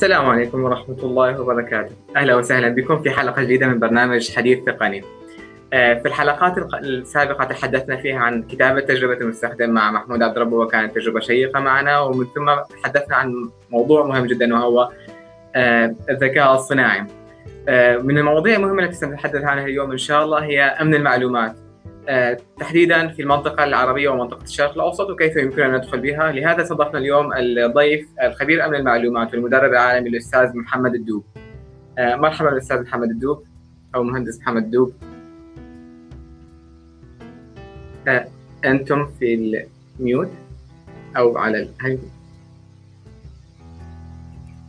السلام عليكم ورحمة الله وبركاته. أهلا وسهلا بكم في حلقة جديدة من برنامج حديث تقني. آه، في الحلقات السابقة تحدثنا فيها عن كتابة تجربة المستخدم مع محمود عبد ربه وكانت تجربة شيقة معنا ومن ثم تحدثنا عن موضوع مهم جدا وهو آه، الذكاء الصناعي. آه، من المواضيع المهمة التي سنتحدث عنها اليوم إن شاء الله هي أمن المعلومات. تحديدا في المنطقة العربية ومنطقة الشرق الأوسط وكيف يمكننا أن ندخل بها؟ لهذا استضفنا اليوم الضيف الخبير أمن المعلومات والمدرب العالمي الأستاذ محمد الدوب. مرحبا الأستاذ محمد الدوب أو مهندس محمد الدوب. أنتم في الميوت أو على ال...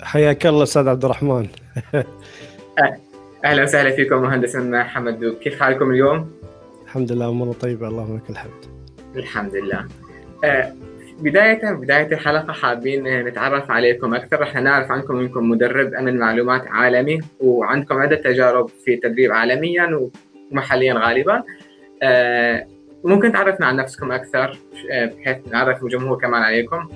حياك الله أستاذ عبد الرحمن. أهلا وسهلا فيكم مهندس محمد دوب كيف حالكم اليوم؟ الحمد لله أمور طيبة. اللهم لك الحمد. الحمد لله. آه، بداية بداية الحلقة حابين نتعرف عليكم أكثر. رح نعرف عنكم أنكم مدرب أمن معلومات عالمي وعندكم عدة تجارب في التدريب عالميا ومحليا غالبا. آه، ممكن تعرفنا عن نفسكم أكثر آه، بحيث نعرف الجمهور كمان عليكم.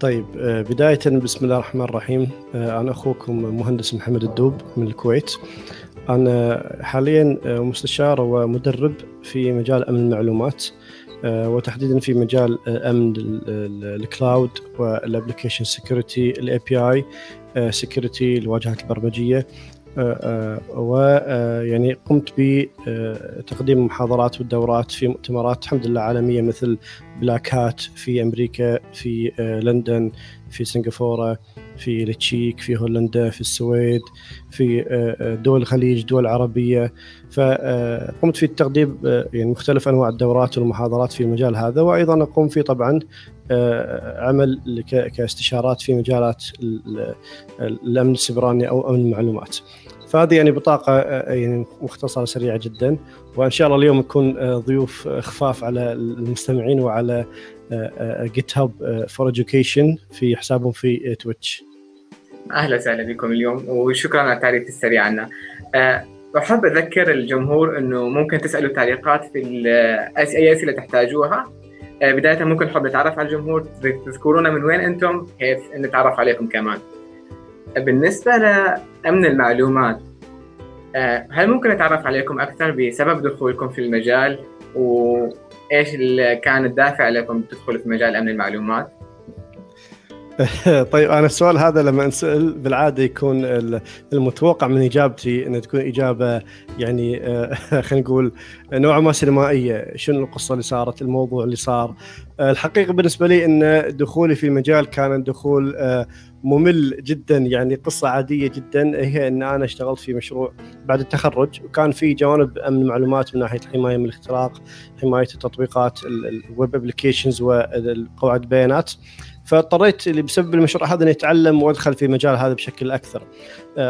طيب آه، بداية بسم الله الرحمن الرحيم. آه، أنا أخوكم مهندس محمد الدوب من الكويت. أنا حاليا مستشار ومدرب في مجال أمن المعلومات وتحديدا في مجال أمن ال cloud وال application security ال API security الواجهات البرمجية. ويعني قمت بتقديم محاضرات والدورات في مؤتمرات الحمد لله عالمية مثل Black Hat في أمريكا في لندن في سنغافورة في التشيك في هولندا في السويد في دول الخليج دول عربية فقمت في تقديم يعني مختلف أنواع الدورات والمحاضرات في المجال هذا وأيضا أقوم في طبعا عمل كاستشارات في مجالات الأمن السبراني أو أمن المعلومات. فهذه يعني بطاقة يعني مختصرة سريعة جدا وإن شاء الله اليوم نكون ضيوف خفاف على المستمعين وعلى GitHub for Education في حسابهم في Twitch. أهلا وسهلا بكم اليوم وشكرا على التعريف السريع عنا. أحب أذكر الجمهور إنه ممكن تسألوا تعليقات في أي أسئلة تحتاجوها بداية ممكن نحب نتعرف على الجمهور تذكرونا من وين أنتم كيف نتعرف عليكم كمان بالنسبة لأمن المعلومات هل ممكن نتعرف عليكم أكثر بسبب دخولكم في المجال؟ وإيش اللي كان الدافع لكم تدخلوا في مجال أمن المعلومات؟ طيب أنا السؤال هذا لما أنسأل بالعادة يكون المتوقع من إجابتي إنها تكون إجابة يعني خلينا نقول نوعا ما سينمائية، شنو القصة اللي صارت، الموضوع اللي صار. الحقيقة بالنسبة لي إن دخولي في المجال كان دخول ممل جدا يعني قصة عادية جدا هي إن أنا اشتغلت في مشروع بعد التخرج وكان في جوانب أمن المعلومات من ناحية الحمايه من الاختراق، حماية التطبيقات ال web applications وقواعد البيانات. فاضطريت بسبب المشروع هذا إني أتعلم وأدخل في مجال هذا بشكل أكثر.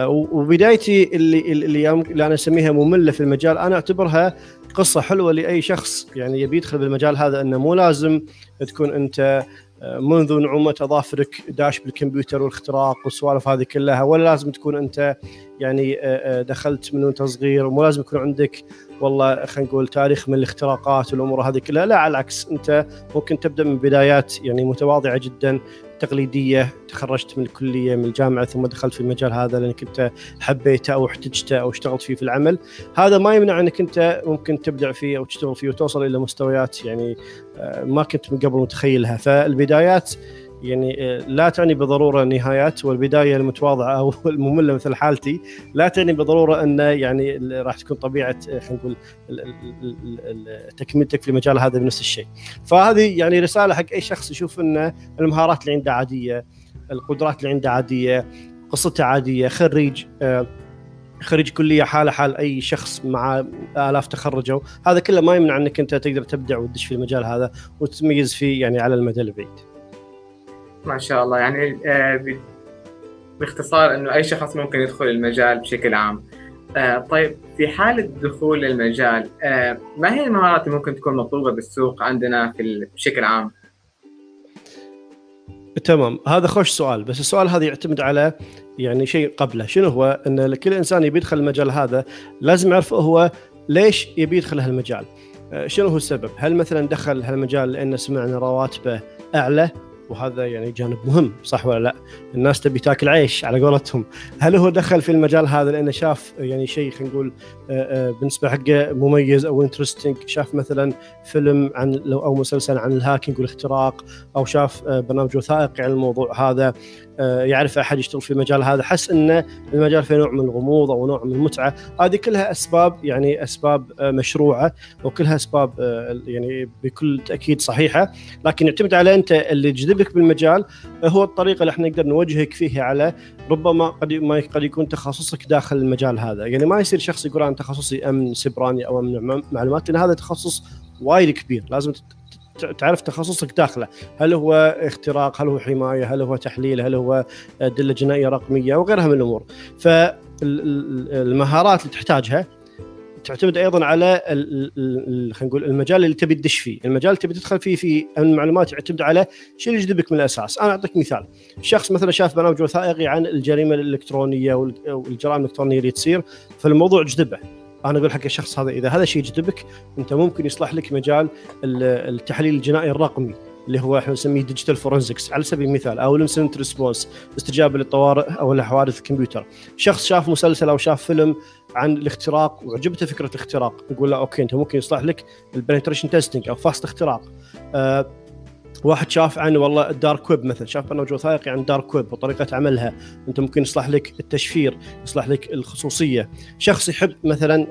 وبدايتي اللي اللي, اللي أنا أسميها مملة في المجال أنا أعتبرها قصة حلوة لأي شخص يعني يبي يدخل بالمجال هذا إنه مو لازم تكون أنت منذ نعومة أظافرك داش بالكمبيوتر والاختراق والسوالف هذه كلها ولا لازم تكون أنت يعني دخلت من وأنت صغير ومو لازم يكون عندك والله خلينا نقول تاريخ من الاختراقات والأمور هذه كلها لا على العكس أنت ممكن تبدأ من بدايات يعني متواضعة جدا تقليدية تخرجت من الكلية من الجامعة ثم دخلت في المجال هذا لأنك أنت حبيته أو احتجته أو اشتغلت فيه في العمل. هذا ما يمنع أنك أنت ممكن تبدع فيه أو تشتغل فيه وتوصل إلى مستويات يعني ما كنت من قبل متخيلها. فالبدايات يعني لا تعني بالضروره نهايات والبداية المتواضعة أو المملة مثل حالتي لا تعني بالضروره أن يعني راح تكون طبيعة خلينا نقول تكملتك في المجال هذا بنفس الشيء. فهذه يعني رسالة حق أي شخص يشوف أن المهارات اللي عنده عادية، القدرات اللي عنده عادية، قصته عادية، خريج خريج كلية حالة حال أي شخص مع آلاف تخرجوا، هذا كله ما يمنع أنك أنت تقدر تبدع وتدش في المجال هذا وتتميز فيه يعني على المدى البعيد. ما شاء الله. يعني باختصار إنه أي شخص ممكن يدخل المجال بشكل عام. طيب في حالة دخول المجال ما هي المهارات اللي ممكن تكون مطلوبة بالسوق عندنا في بشكل عام؟ تمام. هذا خوش سؤال بس السؤال هذا يعتمد على يعني شيء قبله. شنو هو؟ إن كل إنسان يبي يدخل المجال هذا لازم يعرف هو ليش يبي يدخل هالمجال. شنو هو السبب؟ هل مثلا دخل هالمجال لأن سمع ان رواتبه أعلى؟ وهذا يعني جانب مهم صح ولا لا؟ الناس تبي تاكل عيش على قولتهم، هل هو دخل في المجال هذا؟ لأنه شاف يعني شيء خلينا نقول آه، آه، بالنسبة حقه مميز أو interesting، شاف مثلا فيلم عن أو مسلسل عن ال hacking والاختراق أو شاف آه، برنامج وثائقي عن الموضوع هذا. يعرف أحد يشتغل في المجال هذا. حس إن المجال فيه نوع من الغموض أو نوع من المتعة. هذه كلها أسباب يعني أسباب مشروعة وكلها أسباب يعني بكل تأكيد صحيحة. لكن يعتمد على أنت اللي جذبك بالمجال هو الطريقة اللي إحنا نقدر نوجهك فيها على ربما قد ما قد يكون تخصصك داخل المجال هذا. يعني ما يصير شخص يقول أنا تخصصي أمن سبراني أو أمن معلومات لأن هذا تخصص وايد كبير. لازم تعرف تخصصك داخله. هل هو اختراق؟ هل هو حماية؟ هل هو تحليل؟ هل هو دله جنائية رقمية؟ وغيرها من الأمور. فالمهارات اللي تحتاجها تعتمد أيضا على خلينا نقول المجال اللي تبي تدش فيه، المجال اللي تبي تدخل فيه في المعلومات يعتمد على شو اللي يجذبك من الأساس، أنا أعطيك مثال، شخص مثلا شاف برنامج وثائقي عن الجريمة الإلكترونية والجرائم الإلكترونية اللي تصير فالموضوع جذبه، أنا أقول حق الشخص هذا إذا هذا الشيء يجذبك أنت ممكن يصلح لك مجال التحليل الجنائي الرقمي اللي هو إحنا نسميه digital forensics على سبيل المثال أو ال incident response استجابة للطوارئ أو الحوادث الكمبيوتر شخص شاف مسلسل أو شاف فيلم عن الاختراق وعجبته فكرة الاختراق نقول له okay أنت ممكن يصلح لك ال penetration testing أو فحص اختراق. آه واحد شاف عن والله ال dark web مثلا شاف برنامج وثائقي عن ال dark web وطريقة عملها. أنت ممكن يصلح لك التشفير يصلح لك الخصوصية. شخص يحب مثلا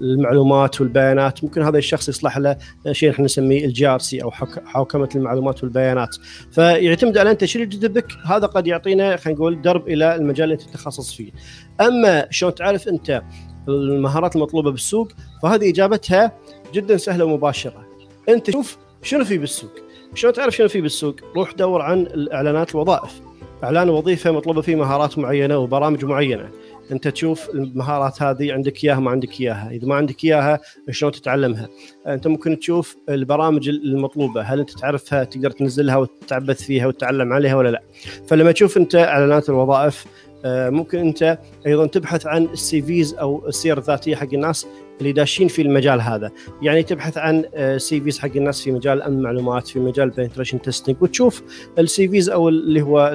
المعلومات والبيانات ممكن هذا الشخص يصلح له شيء إحنا نسميه ال GRC أو حوكمة المعلومات والبيانات. فيعتمد على انت اللي يجذبك هذا قد يعطينا خلينا نقول درب إلى المجال اللي أنت تتخصص فيه. أما شلون تعرف أنت المهارات المطلوبة بالسوق فهذه إجابتها جدا سهلة ومباشرة. أنت شوف شنو في بالسوق؟ شلون تعرف شنو في بالسوق؟ روح دور عن الإعلانات الوظائف. إعلان وظيفة مطلوبة فيه مهارات معينة وبرامج معينة. أنت تشوف المهارات هذه عندك إياها ما عندك إياها، إذا ما عندك إياها شلون تتعلمها؟ أنت ممكن تشوف البرامج المطلوبة، هل أنت تعرفها تقدر تنزلها وتتعبث فيها وتتعلم عليها ولا لا؟ فلما تشوف أنت إعلانات الوظائف آه، ممكن أنت أيضا تبحث عن ال CVs أو السير الذاتية حق الناس اللي داشين في المجال هذا. يعني تبحث عن C آه، Vs حق الناس في مجال أمن المعلومات في مجال penetration testing وتشوف ال CVs أو اللي هو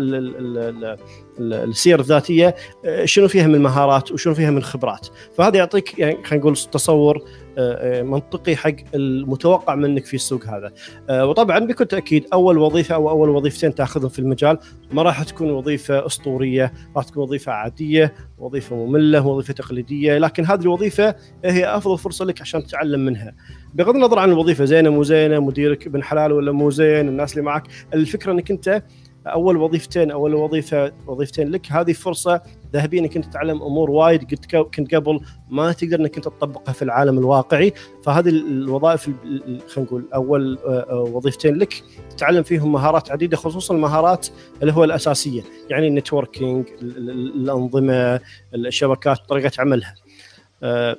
السير الذاتية آه، شنو فيها من مهارات وشنو فيها من خبرات. فهذا يعطيك يعني خلينا نقول تصور آه، منطقي حق المتوقع منك في السوق هذا. وطبعا بكل تأكيد أول وظيفة أو أول وظيفتين تأخذهم في المجال ما راح تكون وظيفة أسطورية راح تكون وظيفة عادية وظيفة مملة وظيفة تقليدية لكن هذه الوظيفة هي أفضل فرصة لك عشان تتعلم منها. بغض النظر عن الوظيفه زينة مو زينة مديرك ابن حلال ولا مو زين الناس اللي معك الفكرة إنك أنت أول وظيفتين أول وظيفة وظيفتين لك. هذه فرصة ذهبية إنك أنت تتعلم أمور وايد. كنت كنت قبل ما تقدر إنك أنت تطبقها في العالم الواقعي. فهذه الوظائف خلينا نقول أول آه، آه، وظيفتين لك. تتعلم فيهم مهارات عديدة خصوصا المهارات اللي هو الأساسية يعني ال networking الأنظمة الشبكات طريقة عملها. آه،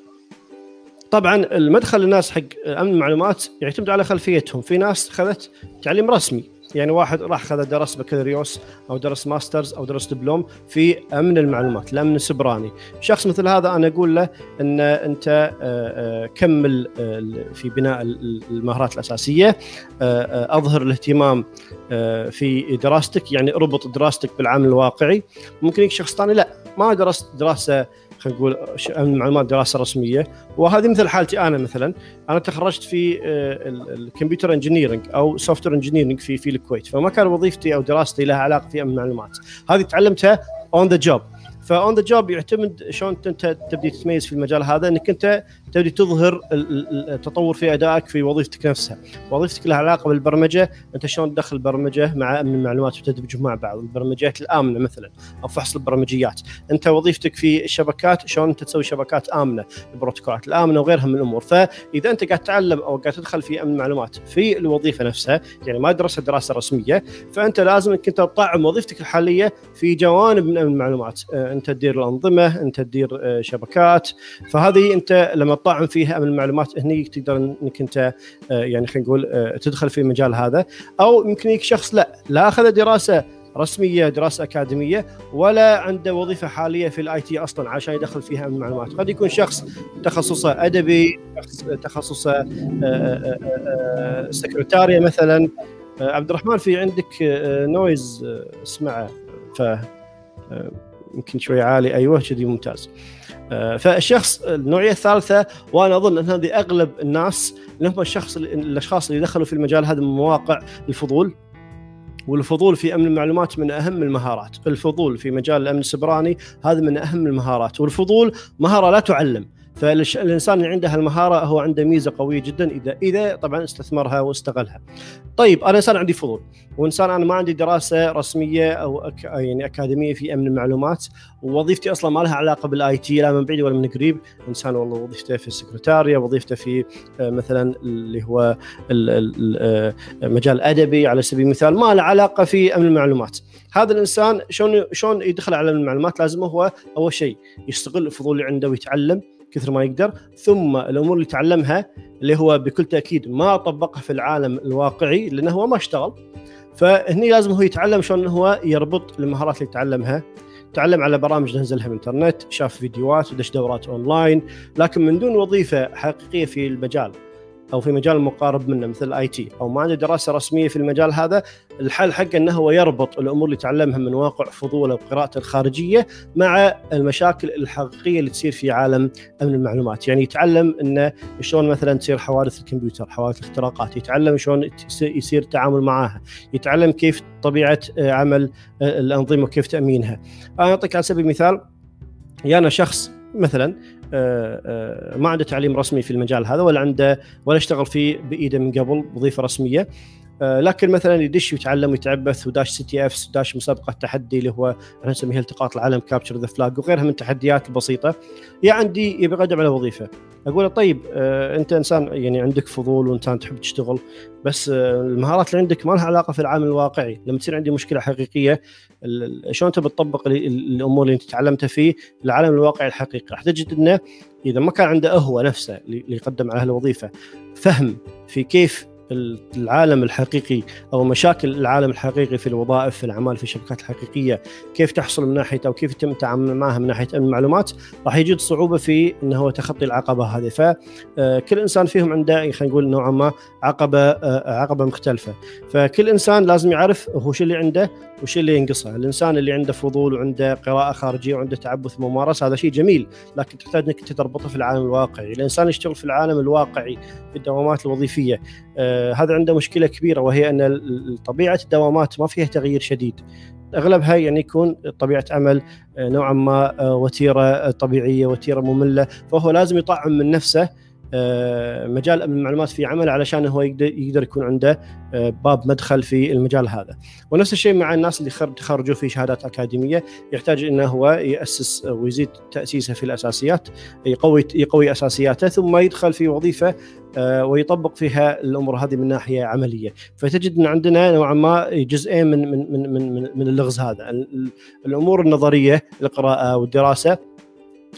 طبعا المدخل للناس حق أمن المعلومات يعتمد على خلفيتهم. في ناس اخذت تعليم رسمي. يعني واحد راح خذ درس بكالوريوس أو درس masters أو درس دبلوم في أمن المعلومات الامن السيبراني شخص مثل هذا أنا أقول له إن أنت آه، آه، كمل آه، في بناء المهارات الأساسية. أظهر الاهتمام في دراستك يعني اربط دراستك بالعمل الواقعي. ممكن شخص ثاني لا ما درست دراسة خلينا نقول معلومات دراسة رسمية. وهذه مثل حالتي أنا مثلا. أنا تخرجت في ال computer engineering أو software في في الكويت. فما كان وظيفتي أو دراستي لها علاقة في أمن المعلومات. هذه تعلمتها on the job ف on the job يعتمد شلون أنت تبدي تتميز في المجال هذا إنك أنت تبدي تظهر التطور في أدائك في وظيفتك نفسها، وظيفتك لها علاقة بالبرمجة، أنت شلون تدخل البرمجة مع امن المعلومات وتدمجهم مع بعض، البرمجيات الآمنة مثلا أو فحص البرمجيات، أنت وظيفتك في الشبكات شلون أنت تسوي شبكات آمنة، البروتوكولات الآمنة وغيرها من الأمور، فإذا أنت قاعد تتعلم أو قاعد تدخل في أمن المعلومات في الوظيفة نفسها، يعني ما درست دراسة رسمية، فأنت لازم إنك أنت تطعم وظيفتك الحالية في جوانب من أمن المعلومات، آه، أنت تدير الأنظمة، أنت تدير آه، شبكات، فهذه أنت لما تطعم فيها امن المعلومات هني تقدر إنك أنت آه، يعني خلينا نقول آه، تدخل في المجال هذا. أو يمكن يجيك شخص لا لا أخذ دراسة رسمية دراسة أكاديمية ولا عنده وظيفة حالية في ال IT أصلا عشان يدخل فيها امن المعلومات. قد يكون شخص تخصصه أدبي تخصصه سكرتاريا مثلا. عبد الرحمن في عندك نويز اسمعه ف يمكن شوي عالي. أيوه كذي ممتاز. فالشخص النوعية الثالثة وأنا أظن أن هذه أغلب الناس اللي هم الشخص الأشخاص اللي دخلوا في المجال هذا من مواقع الفضول والفضول في أمن المعلومات من أهم المهارات، الفضول في مجال الأمن السبراني هذا من أهم المهارات، والفضول مهارة لا تعلم، فالانسان اللي عنده هالمهاره هو عنده ميزة قوية جدا اذا إذا طبعا استثمرها واستغلها. طيب أنا إنسان عندي فضول. وإنسان أنا ما عندي دراسة رسمية أو أك... يعني أكاديمية في أمن المعلومات ووظيفتي أصلا ما لها علاقة بالآي تي لا من بعيد ولا من قريب، إنسان والله وظيفته في السكرتارية، وظيفته في آه، مثلا اللي هو آه، مجال أدبي على سبيل المثال. ما له علاقة في أمن المعلومات. هذا الإنسان شلون شلون يدخل أمن المعلومات لازم هو أول شيء يستغل الفضول اللي عنده ويتعلم. كثر ما يقدر. ثم الأمور اللي تعلمها اللي هو بكل تأكيد ما طبقها في العالم الواقعي لأنه هو ما اشتغل. فهني لازم هو يتعلم شلون هو يربط المهارات اللي تعلمها. تعلم على برامج نزلها من الإنترنت شاف فيديوهات ودش دورات أونلاين لكن من دون وظيفة حقيقية في المجال. أو في مجال مقارب منه مثل ال IT. أو ما عنده دراسة رسمية في المجال هذا. الحل حقه إنه هو يربط الأمور اللي تعلمها من واقع فضوله وقراءته الخارجية مع المشاكل الحقيقية اللي تصير في عالم أمن المعلومات، يعني يتعلم إنه شلون مثلا تصير حوادث الكمبيوتر، حوادث الاختراقات، يتعلم شلون يصير التعامل معها، يتعلم كيف طبيعة آه، عمل آه، الأنظمة وكيف تأمينها. أنا أعطيك على سبيل المثال يعني أنا شخص مثلا ما عنده تعليم رسمي في المجال هذا ولا عنده ولا اشتغل فيه بايده من قبل وظيفة رسمية. آه، لكن مثلا يدش ويتعلم ويتعبث وداش CTF وداش مسابقة تحدي اللي هو إحنا نسميها التقاط العلم capture the flag وغيرها من التحديات البسيطه ياي عندي يبي يقدم على وظيفة. أقول له طيب آه أنت إنسان يعني عندك فضول وإنسان تحب تشتغل بس آه المهارات اللي عندك ما لها علاقة في العالم الواقعي. لما تصير عندي مشكلة حقيقية شلون تبي تطبق الأمور اللي أنت تعلمتها فيه العالم الواقعي الحقيقي؟ راح تجد إنه إذا ما كان عنده هو نفسه اللي يقدم على هالوظيفة. فهم في كيف العالم الحقيقي أو مشاكل العالم الحقيقي في الوظائف في الأعمال في الشبكات الحقيقية كيف تحصل من ناحيه أو كيف يتم التعامل معها من ناحية المعلومات راح يجد صعوبة في انه هو تخطي العقبة هذه. فكل إنسان فيهم عنده خلينا نقول نوعا ما عقبة آه، عقبة مختلفة. فكل إنسان لازم يعرف هو شو اللي عنده وش اللي ينقصه الإنسان اللي عنده فضول وعنده قراءة خارجية وعنده تعبث ممارسة هذا شيء جميل لكن تحتاج إنك تربطه في العالم الواقعي. الإنسان يشتغل في العالم الواقعي في الدوامات الوظيفية آه هذا عنده مشكلة كبيرة وهي أن طبيعة الدوامات ما فيها تغيير شديد. أغلبها يعني يكون طبيعة عمل آه، نوعا ما آه، وتيرة طبيعية وتيرة مملة فهو لازم يطعم من نفسه مجال امن المعلومات في عمل علشان هو يقدر يقدر يكون عنده آه، باب مدخل في المجال هذا. ونفس الشيء مع الناس اللي تخرجوا في شهادات أكاديمية يحتاج إنه هو يأسس ويزيد تأسيسه في الأساسيات يقوي يقوي أساسياته ثم يدخل في وظيفة آه، ويطبق فيها الأمور هذه من ناحية عملية. فتجد إن عندنا نوعا ما جزئين من من من من, من اللغز هذا. الأمور النظرية القراءة والدراسة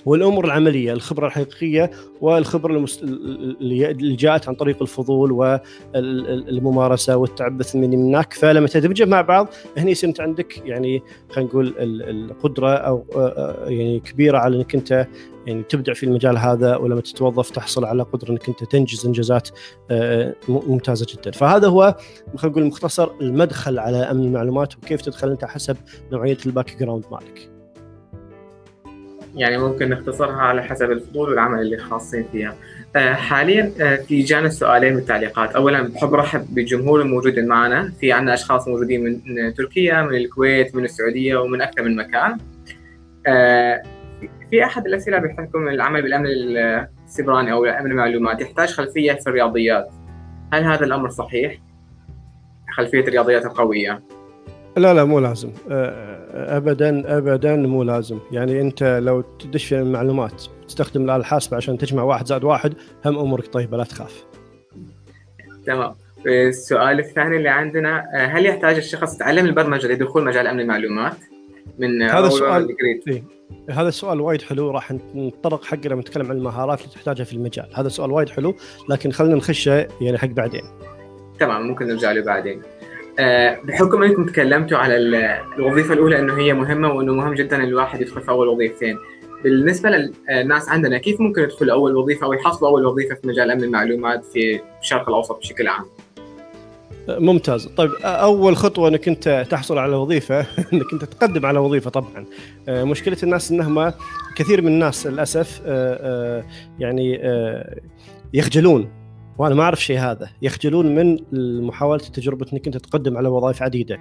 والأمور العملية الخبرة الحقيقية والخبرة المس... اللي جاءت عن طريق الفضول والممارسه والتعبث من هناك. فلما تدمجها مع بعض هنا يصير عندك يعني خلينا نقول القدرة أو يعني كبيرة على إنك أنت يعني تبدع في المجال هذا ولما تتوظف تحصل على قدرة إنك أنت تنجز إنجازات ممتازة جدا. فهذا هو خلينا نقول مختصر المدخل على أمن المعلومات وكيف تدخل أنت حسب نوعية ال background مالك. يعني ممكن نختصرها على حسب الفضول والعمل اللي خاصين فيها. آه، حاليا آه، في جانا سؤالين من التعليقات اولا بحب أرحب بالجمهور الموجود معنا. في عندنا أشخاص موجودين من تركيا من الكويت من السعودية ومن أكثر من مكان. آه، في أحد الأسئلة بيحكم العمل بالأمن السبراني أو امن المعلومات. يحتاج خلفية في الرياضيات هل هذا الأمر صحيح؟ خلفية الرياضيات القوية. لا لا مو لازم. ابدا ابدا مو لازم. يعني أنت لو تدش في المعلومات تستخدم الاله الحاسبه عشان تجمع واحد زائد واحد هم أمورك طيبة لا تخاف. تمام. السؤال الثاني اللي عندنا هل يحتاج الشخص يتعلم البرمجة لدخول مجال أمن المعلومات؟ من هذا السؤال إيه؟ هذا السؤال وايد حلو راح نتطرق حق لما نتكلم عن المهارات اللي تحتاجها في المجال. هذا سؤال وايد حلو لكن خلينا نخشه يعني حق بعدين. تمام ممكن نرجع له بعدين. بحكم انكم تكلمتوا على الوظيفة الأولى إنه هي مهمة وإنه مهم جدا الواحد يدخل في أول وظيفتين. بالنسبة للناس عندنا كيف ممكن يدخل أول وظيفة أو يحصلوا أول وظيفة في مجال أمن المعلومات في الشرق الأوسط بشكل عام؟ ممتاز. طيب أول خطوة إنك أنت تحصل على وظيفة إنك أنت تقدم على وظيفة طبعا. مشكلة الناس إنهم كثير من الناس للأسف يعني يخجلون. وأنا ما أعرف شيء هذا. يخجلون من محاولة تجربة إنك أنت تقدم على وظائف عديدة.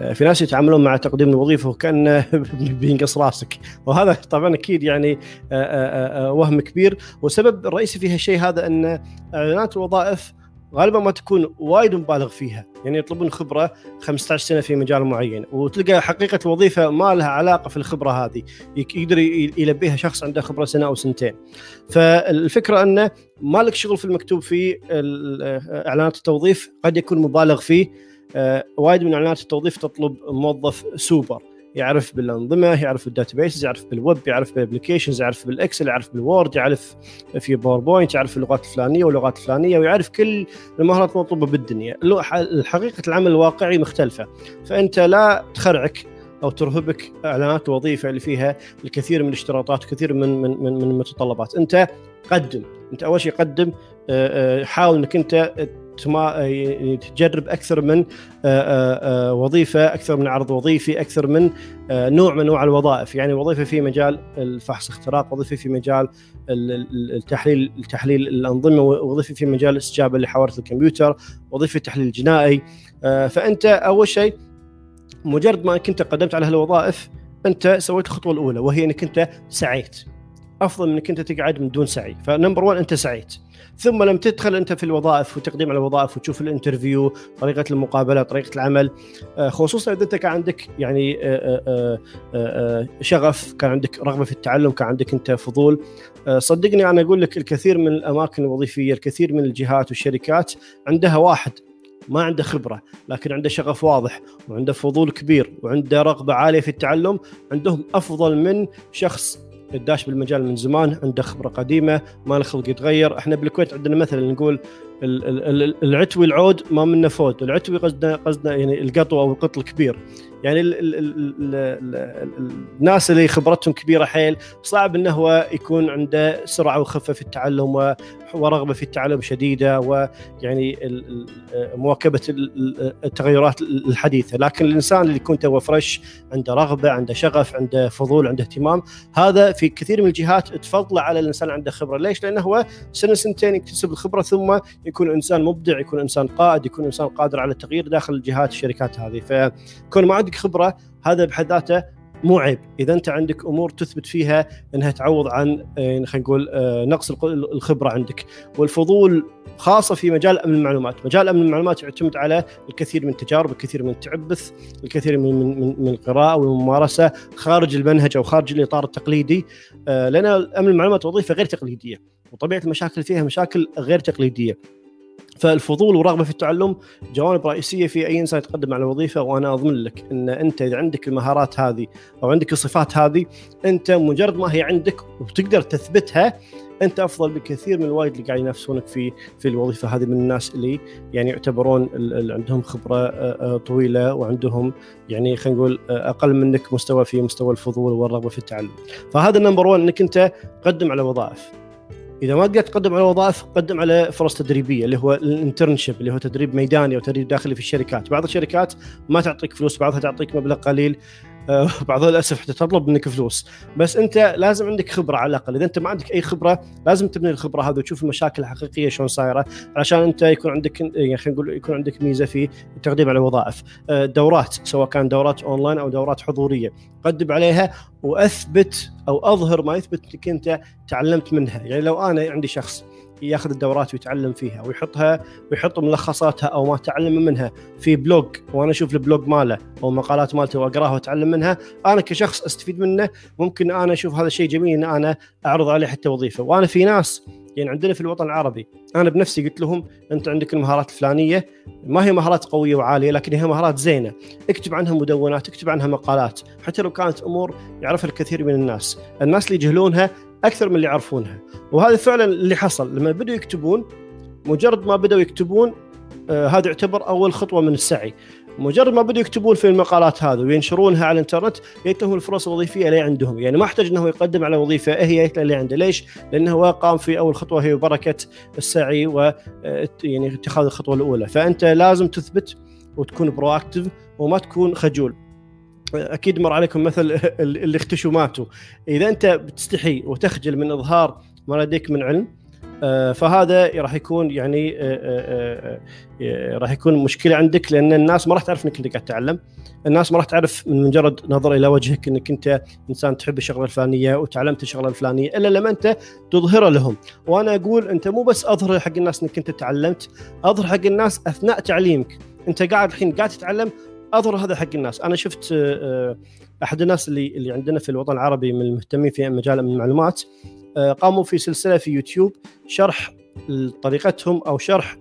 آه، في ناس يتعاملون مع تقديم الوظيفة وكأنه بينقص راسك. وهذا طبعا أكيد يعني آه، آه، وهم كبير. والسبب الرئيسي في هالشيء هذا إن إعلانات الوظائف غالبا ما تكون وايد مبالغ فيها. يعني يطلبون خبرة 15 سنة في مجال معين وتلقى حقيقة الوظيفة ما لها علاقة في الخبرة هذه. يقدر يلبيها شخص عنده خبرة سنة أو سنتين. فالفكرة أنه ما لك شغل في المكتوب في إعلانات التوظيف قد يكون مبالغ فيه. آه، وايد من إعلانات التوظيف تطلب موظف سوبر. يعرف بالأنظمة يعرف بال databases يعرف بالويب يعرف بال applications يعرف بال Excel يعرف بال Word يعرف في باوربوينت يعرف اللغات الفلانية واللغات الفلانية ويعرف كل المهارات المطلوبة بالدنيا. حقيقة العمل الواقعي مختلفة. فأنت لا تخرعك أو ترهبك إعلانات الوظيفه اللي فيها الكثير من الاشتراطات وكثير من من من, من المتطلبات. أنت قدم. أنت أول شيء قدم آه، آه، حاول إنك أنت تجرب أكثر من آه، وظيفة أكثر من عرض وظيفي أكثر من نوع من أنواع الوظائف. يعني وظيفة في مجال الفحص اختراق وظيفة في مجال التحليل تحليل الأنظمة وظيفة في مجال الاستجابه لحوادث الكمبيوتر وظيفة تحليل جنائي فأنت أول شيء مجرد ما كنت قدمت على هالوظائف أنت سويت الخطوة الأولى وهي إنك أنت سعيت. أفضل من إنك أنت تقعد من دون سعي. ف number 1 أنت سعيت. ثم لما تدخل أنت في الوظائف وتقديم على الوظائف وتشوف ال interview طريقة المقابلة طريقة العمل. آه، خصوصا إذا أنت كان عندك يعني آه، آه، شغف كان عندك رغبة في التعلم كان عندك أنت فضول. صدقني أنا أقول لك الكثير من الأماكن الوظيفية الكثير من الجهات والشركات عندها واحد ما عنده خبرة لكن عنده شغف واضح وعنده فضول كبير وعنده رغبة عالية في التعلم عندهم أفضل من شخص داش بالمجال من زمان عنده خبرة قديمة ما له خلق يتغير. إحنا بالكويت عندنا مثلا نقول العتوي العود ما منه فوت العتوي قصدنا قصدنا يعني القطو أو القط الكبير يعني ال ال ال ال الناس اللي خبرتهم كبيره حيل صعب انه هو يكون عنده سرعه وخفه في التعلم ورغبه في التعلم شديده ويعني مواكبه التغيرات الحديثه لكن الانسان اللي يكون تو فريش عنده رغبه عنده شغف عنده فضول عنده اهتمام هذا في كثير من الجهات تفضله على الانسان عنده خبره ليش لأنه هو سنه سنتين يكتسب الخبره ثم يكون إنسان مبدع يكون إنسان قائد يكون إنسان قادر على التغيير داخل الجهات الشركات هذه. فكون ما عندك خبرة هذا بحد ذاته مو عيب. إذا أنت عندك أمور تثبت فيها إنها تعوض عن آه، خلينا نقول آه، نقص الخبرة عندك. والفضول خاصة في مجال أمن المعلومات، مجال أمن المعلومات يعتمد على الكثير من التجارب، الكثير من التعبث، الكثير من من من القراءة والممارسة خارج المنهج أو خارج الإطار التقليدي. آه، لأن أمن المعلومات وظيفة غير تقليدية وطبيعة المشاكل فيها مشاكل غير تقليدية. فالفضول والرغبه في التعلم جوانب رئيسية في أي إنسان يتقدم على وظيفه وأنا أضمن لك إن أنت إذا عندك المهارات هذه أو عندك الصفات هذه أنت مجرد ما هي عندك وتقدر تثبتها أنت أفضل بكثير من الوايد اللي قاعد ينافسونك في في الوظيفة هذه من الناس اللي يعني يعتبرون اللي عندهم خبرة طويلة وعندهم يعني خلينا نقول أقل منك مستوى في مستوى الفضول والرغبة في التعلم. فهذا النمبر 1 إنك أنت قدم على وظائف. إذا ما قدرت تقدم على وظائف قدم على فرص تدريبية اللي هو ال internship اللي هو تدريب ميداني أو تدريب داخلي في الشركات. بعض الشركات ما تعطيك فلوس بعضها تعطيك مبلغ قليل. بعضها للأسف تطلب منك فلوس. بس أنت لازم عندك خبرة على الأقل. إذا أنت ما عندك أي خبرة لازم تبني الخبرة هذه وتشوف المشاكل الحقيقية شلون صايرة علشان أنت يكون عندك يعني خلينا نقول يكون عندك ميزة في التقديم على الوظائف. آه، دورات سواء كان دورات أونلاين أو دورات حضورية. قدم عليها وأثبت أو أظهر ما يثبت إنك أنت تعلمت منها. يعني لو أنا عندي شخص ياخذ الدورات ويتعلم فيها ويحطها ويحط ملخصاتها أو ما تعلم منها في blog. وأنا أشوف ال blog ماله أو المقالات مالته وأقراها وأتعلم منها. أنا كشخص أستفيد منه. ممكن أنا أشوف هذا الشيء جميل إن أنا أعرض عليه حتى وظيفة. وأنا في ناس يعني عندنا في الوطن العربي أنا بنفسي قلت لهم أنت عندك المهارات الفلانية. ما هي مهارات قوية وعالية لكن هي مهارات زينة. اكتب عنها مدونات اكتب عنها مقالات. حتى لو كانت أمور يعرفها الكثير من الناس. الناس اللي يجهلونها أكثر من اللي يعرفونها. وهذا فعلا اللي حصل. لما بدوا يكتبون مجرد ما بدأوا يكتبون آه هذا يعتبر أول خطوة من السعي. مجرد ما بدوا يكتبون في المقالات هذه وينشرونها على الإنترنت جت لهم الفرص الوظيفية اللي عندهم. يعني ما احتاج إنه يقدم على وظيفة هي اللي عنده. ليش؟ لأنه هو قام في أول خطوة هي بركة السعي و آه، يعني اتخاذ الخطوة الأولى. فأنت لازم تثبت وتكون برو اكتف وما تكون خجول. أكيد مر عليكم مثل اللي اختشوا ماتوا. إذا أنت بتستحي وتخجل من إظهار ما لديك من علم آه، فهذا راح يكون يعني آه، آه، راح يكون مشكلة عندك لأن الناس ما راح تعرف إنك أنت قاعد تتعلم. الناس ما راح تعرف من مجرد نظر إلى وجهك إنك أنت إنسان تحب الشغلة الفلانية وتعلمت الشغلة الفلانية إلا لما أنت تظهرها لهم. وأنا أقول أنت مو بس أظهر حق الناس إنك أنت تعلمت أظهر حق الناس أثناء تعليمك. أنت قاعد الحين قاعد تتعلم أظهر هذا حق الناس. أنا شفت أحد الناس اللي اللي عندنا في الوطن العربي من المهتمين في مجال المعلومات قاموا في سلسلة في يوتيوب شرح طريقتهم أو شرح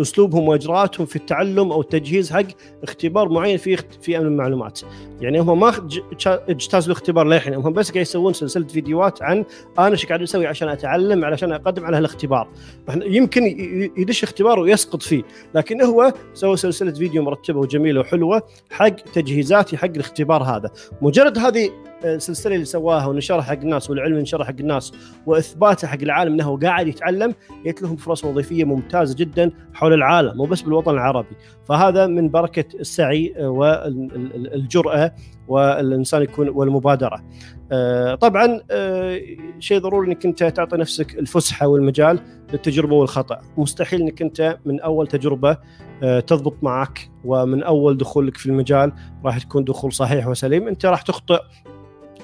أسلوبهم وإجراءاتهم في التعلم أو التجهيز حق اختبار معين في في امن المعلومات. يعني هم ما اجتازوا الاختبار للحين هم بس قاعد يسوون سلسلة فيديوهات عن أنا إيش قاعد أسوي عشان أتعلم علشان أقدم على هالاختبار. يمكن يدش اختبار ويسقط فيه لكن هو سوى سلسلة فيديو مرتبة وجميلة وحلوة حق تجهيزاتي حق الاختبار هذا. مجرد هذه السلسلة اللي سواها ونشرها حق الناس والعلم نشرها حق الناس وإثباته حق العالم إنه قاعد يتعلم جت لهم فرص وظيفية ممتازة جدا حول العالم مو بس بالوطن العربي. فهذا من بركة السعي والجراه والإنسان يكون والمبادرة. آه، طبعا آه، شيء ضروري إنك أنت تعطي نفسك الفسحة والمجال للتجربة والخطأ، مستحيل إنك أنت من أول تجربة آه، تضبط معك ومن أول دخولك في المجال راح تكون دخول صحيح وسليم، أنت راح تخطئ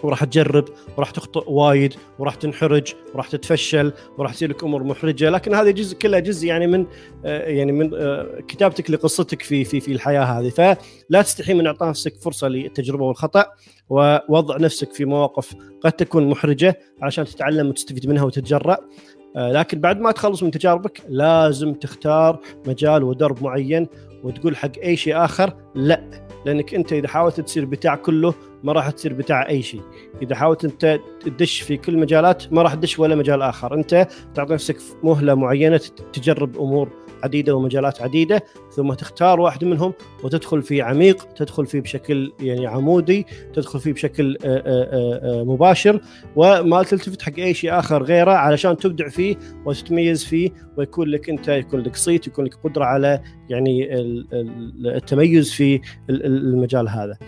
وراح تجرب وراح تخطئ وايد وراح تنحرج وراح تتفشل وراح تصير لك أمور محرجة. لكن هذا جزء كله جزء يعني من آه، يعني من آه، كتابتك لقصتك في في في الحياة هذه. فلا تستحي من إعطاء نفسك فرصة للتجربة والخطأ ووضع نفسك في مواقف قد تكون محرجة عشان تتعلم وتستفيد منها وتتجرأ. آه، لكن بعد ما تخلص من تجاربك لازم تختار مجال ودرب معين وتقول حق أي شيء آخر لأ. لأنك أنت إذا حاولت تصير بتاع كله ما راح تصير بتاع أي شيء. إذا حاولت أنت تدش في كل مجالات ما راح تدش ولا مجال آخر. أنت تعطي نفسك مهلة معينة تجرب أمور عديدة ومجالات عديدة ثم تختار واحد منهم وتدخل فيه عميق تدخل فيه بشكل يعني عمودي تدخل فيه بشكل آه، آه، آه، مباشر. وما تلتفت حق أي شيء آخر غيره علشان تبدع فيه وتتميز فيه ويكون لك أنت يكون لك صيت يكون لك قدرة على يعني التميز في المجال هذا.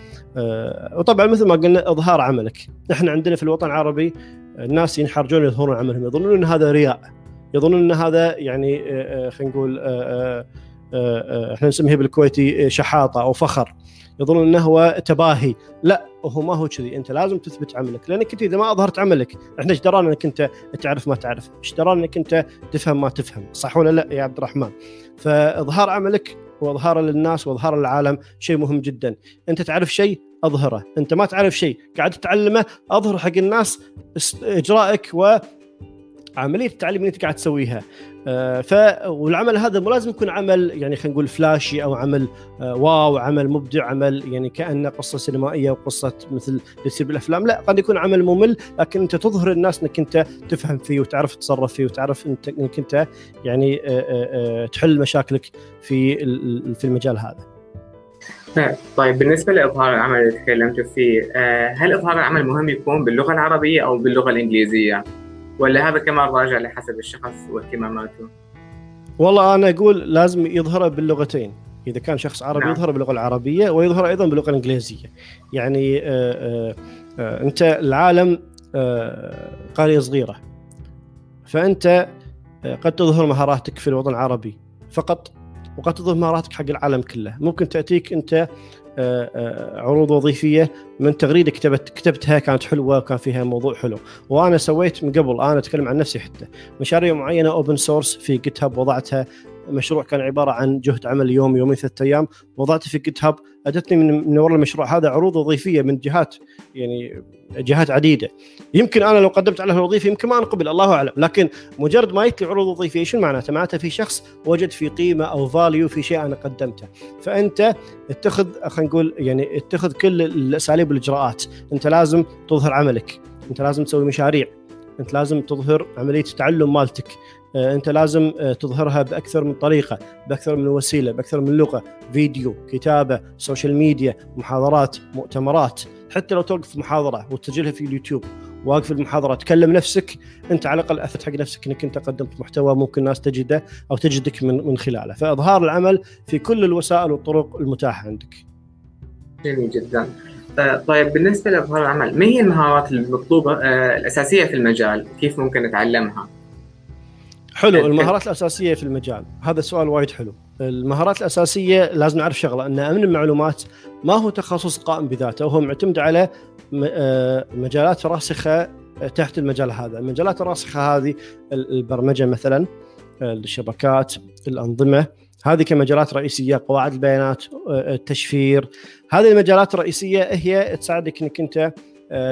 وطبعا مثل ما قلنا إظهار عملك. إحنا عندنا في الوطن العربي الناس ينحرجون يظهرون عملهم يظنون إن هذا رياء. يظنون إن هذا يعني آه، آه، خلينا نقول آه، إحنا نسميه بالكويتي شحاطة أو فخر. يظنون إنه هو تباهي. لا هو ما هو كذي. أنت لازم تثبت عملك. لأنك انت إذا ما أظهرت عملك إحنا إيش درانا إنك أنت تعرف ما تعرف؟ إيش درانا إنك أنت تفهم ما تفهم؟ صح ولا لا يا عبد الرحمن؟ فإظهار عملك واظهاره للناس واظهاره للعالم شيء مهم جدا. أنت تعرف شيء أظهره. أنت ما تعرف شيء. قاعد تتعلمه أظهر حق الناس إجرائك عملية التعليم اللي انت قاعد تسويها آه ف والعمل هذا مو لازم يكون عمل يعني خلينا نقول فلاشي أو عمل آه واو عمل مبدع عمل يعني كأنه قصة سينمائية وقصة مثل اللي تصير بالأفلام لا قد يكون عمل ممل لكن أنت تظهر الناس إنك أنت تفهم فيه وتعرف تتصرف فيه وتعرف انت إنك أنت يعني آه تحل مشاكلك في في المجال هذا. طيب بالنسبة لإظهار العمل اللي تكلمت فيه هل إظهار العمل مهم يكون باللغة العربية أو باللغة الإنجليزية؟ ولا هذا كمان راجع لحسب الشخص واهتماماته؟ والله أنا أقول لازم يظهره باللغتين إذا كان شخص عربي نعم. يظهر باللغة العربية ويظهر أيضا باللغة الإنجليزية يعني آآ آه، آآ آه، آه، أنت العالم قرية صغيرة فأنت قد تظهر مهاراتك في الوطن العربي فقط وقد تظهر مهاراتك حق العالم كله ممكن تأتيك أنت عروض وظيفية. من تغريدة كتبت كتبتها كانت حلوة وكان فيها موضوع حلو. وأنا سويت من قبل أنا أتكلم عن نفسي حتى. مشاريع معينة open source في GitHub وضعتها. مشروع كان عبارة عن جهد عمل يوم يومين ثلاثة أيام. وضعته في GitHub اتتني من من وراء المشروع هذا عروض وظيفية من جهات يعني جهات عديدة. يمكن أنا لو قدمت على الوظيفة يمكن ما أنقبل الله أعلم. لكن مجرد ما يتني عروض وظيفية شو معناته؟ معناته في شخص وجد في قيمة أو value في شيء أنا قدمته. فأنت اتخذ خلينا نقول يعني اتخذ كل الأساليب والإجراءات. أنت لازم تظهر عملك. أنت لازم تسوي مشاريع. أنت لازم تظهر عملية التعلم مالتك. انت لازم آه، تظهرها بأكثر من طريقة بأكثر من وسيلة بأكثر من لغة فيديو كتابة social media محاضرات مؤتمرات. حتى لو توقف محاضرة وتسجلها في اليوتيوب واقف المحاضرة تكلم نفسك انت على الأقل اثبت حق نفسك إنك أنت قدمت محتوى ممكن الناس تجده أو تجدك من من خلاله. فإظهار العمل في كل الوسائل والطرق المتاحة عندك. جميل جدا. طيب بالنسبة لإظهار العمل ما هي المهارات المطلوبة آه، الأساسية في المجال؟ كيف ممكن نتعلمها؟ حلو المهارات الأساسية في المجال. هذا سؤال وايد حلو. المهارات الأساسية لازم نعرف شغلة أن أمن المعلومات ما هو تخصص قائم بذاته وهو معتمد على آه، مجالات راسخة تحت المجال هذا. المجالات الراسخة هذه البرمجة مثلا الشبكات الأنظمة هذه كمجالات رئيسية قواعد البيانات آه، التشفير. هذه المجالات الرئيسية هي تساعدك إنك أنت آه،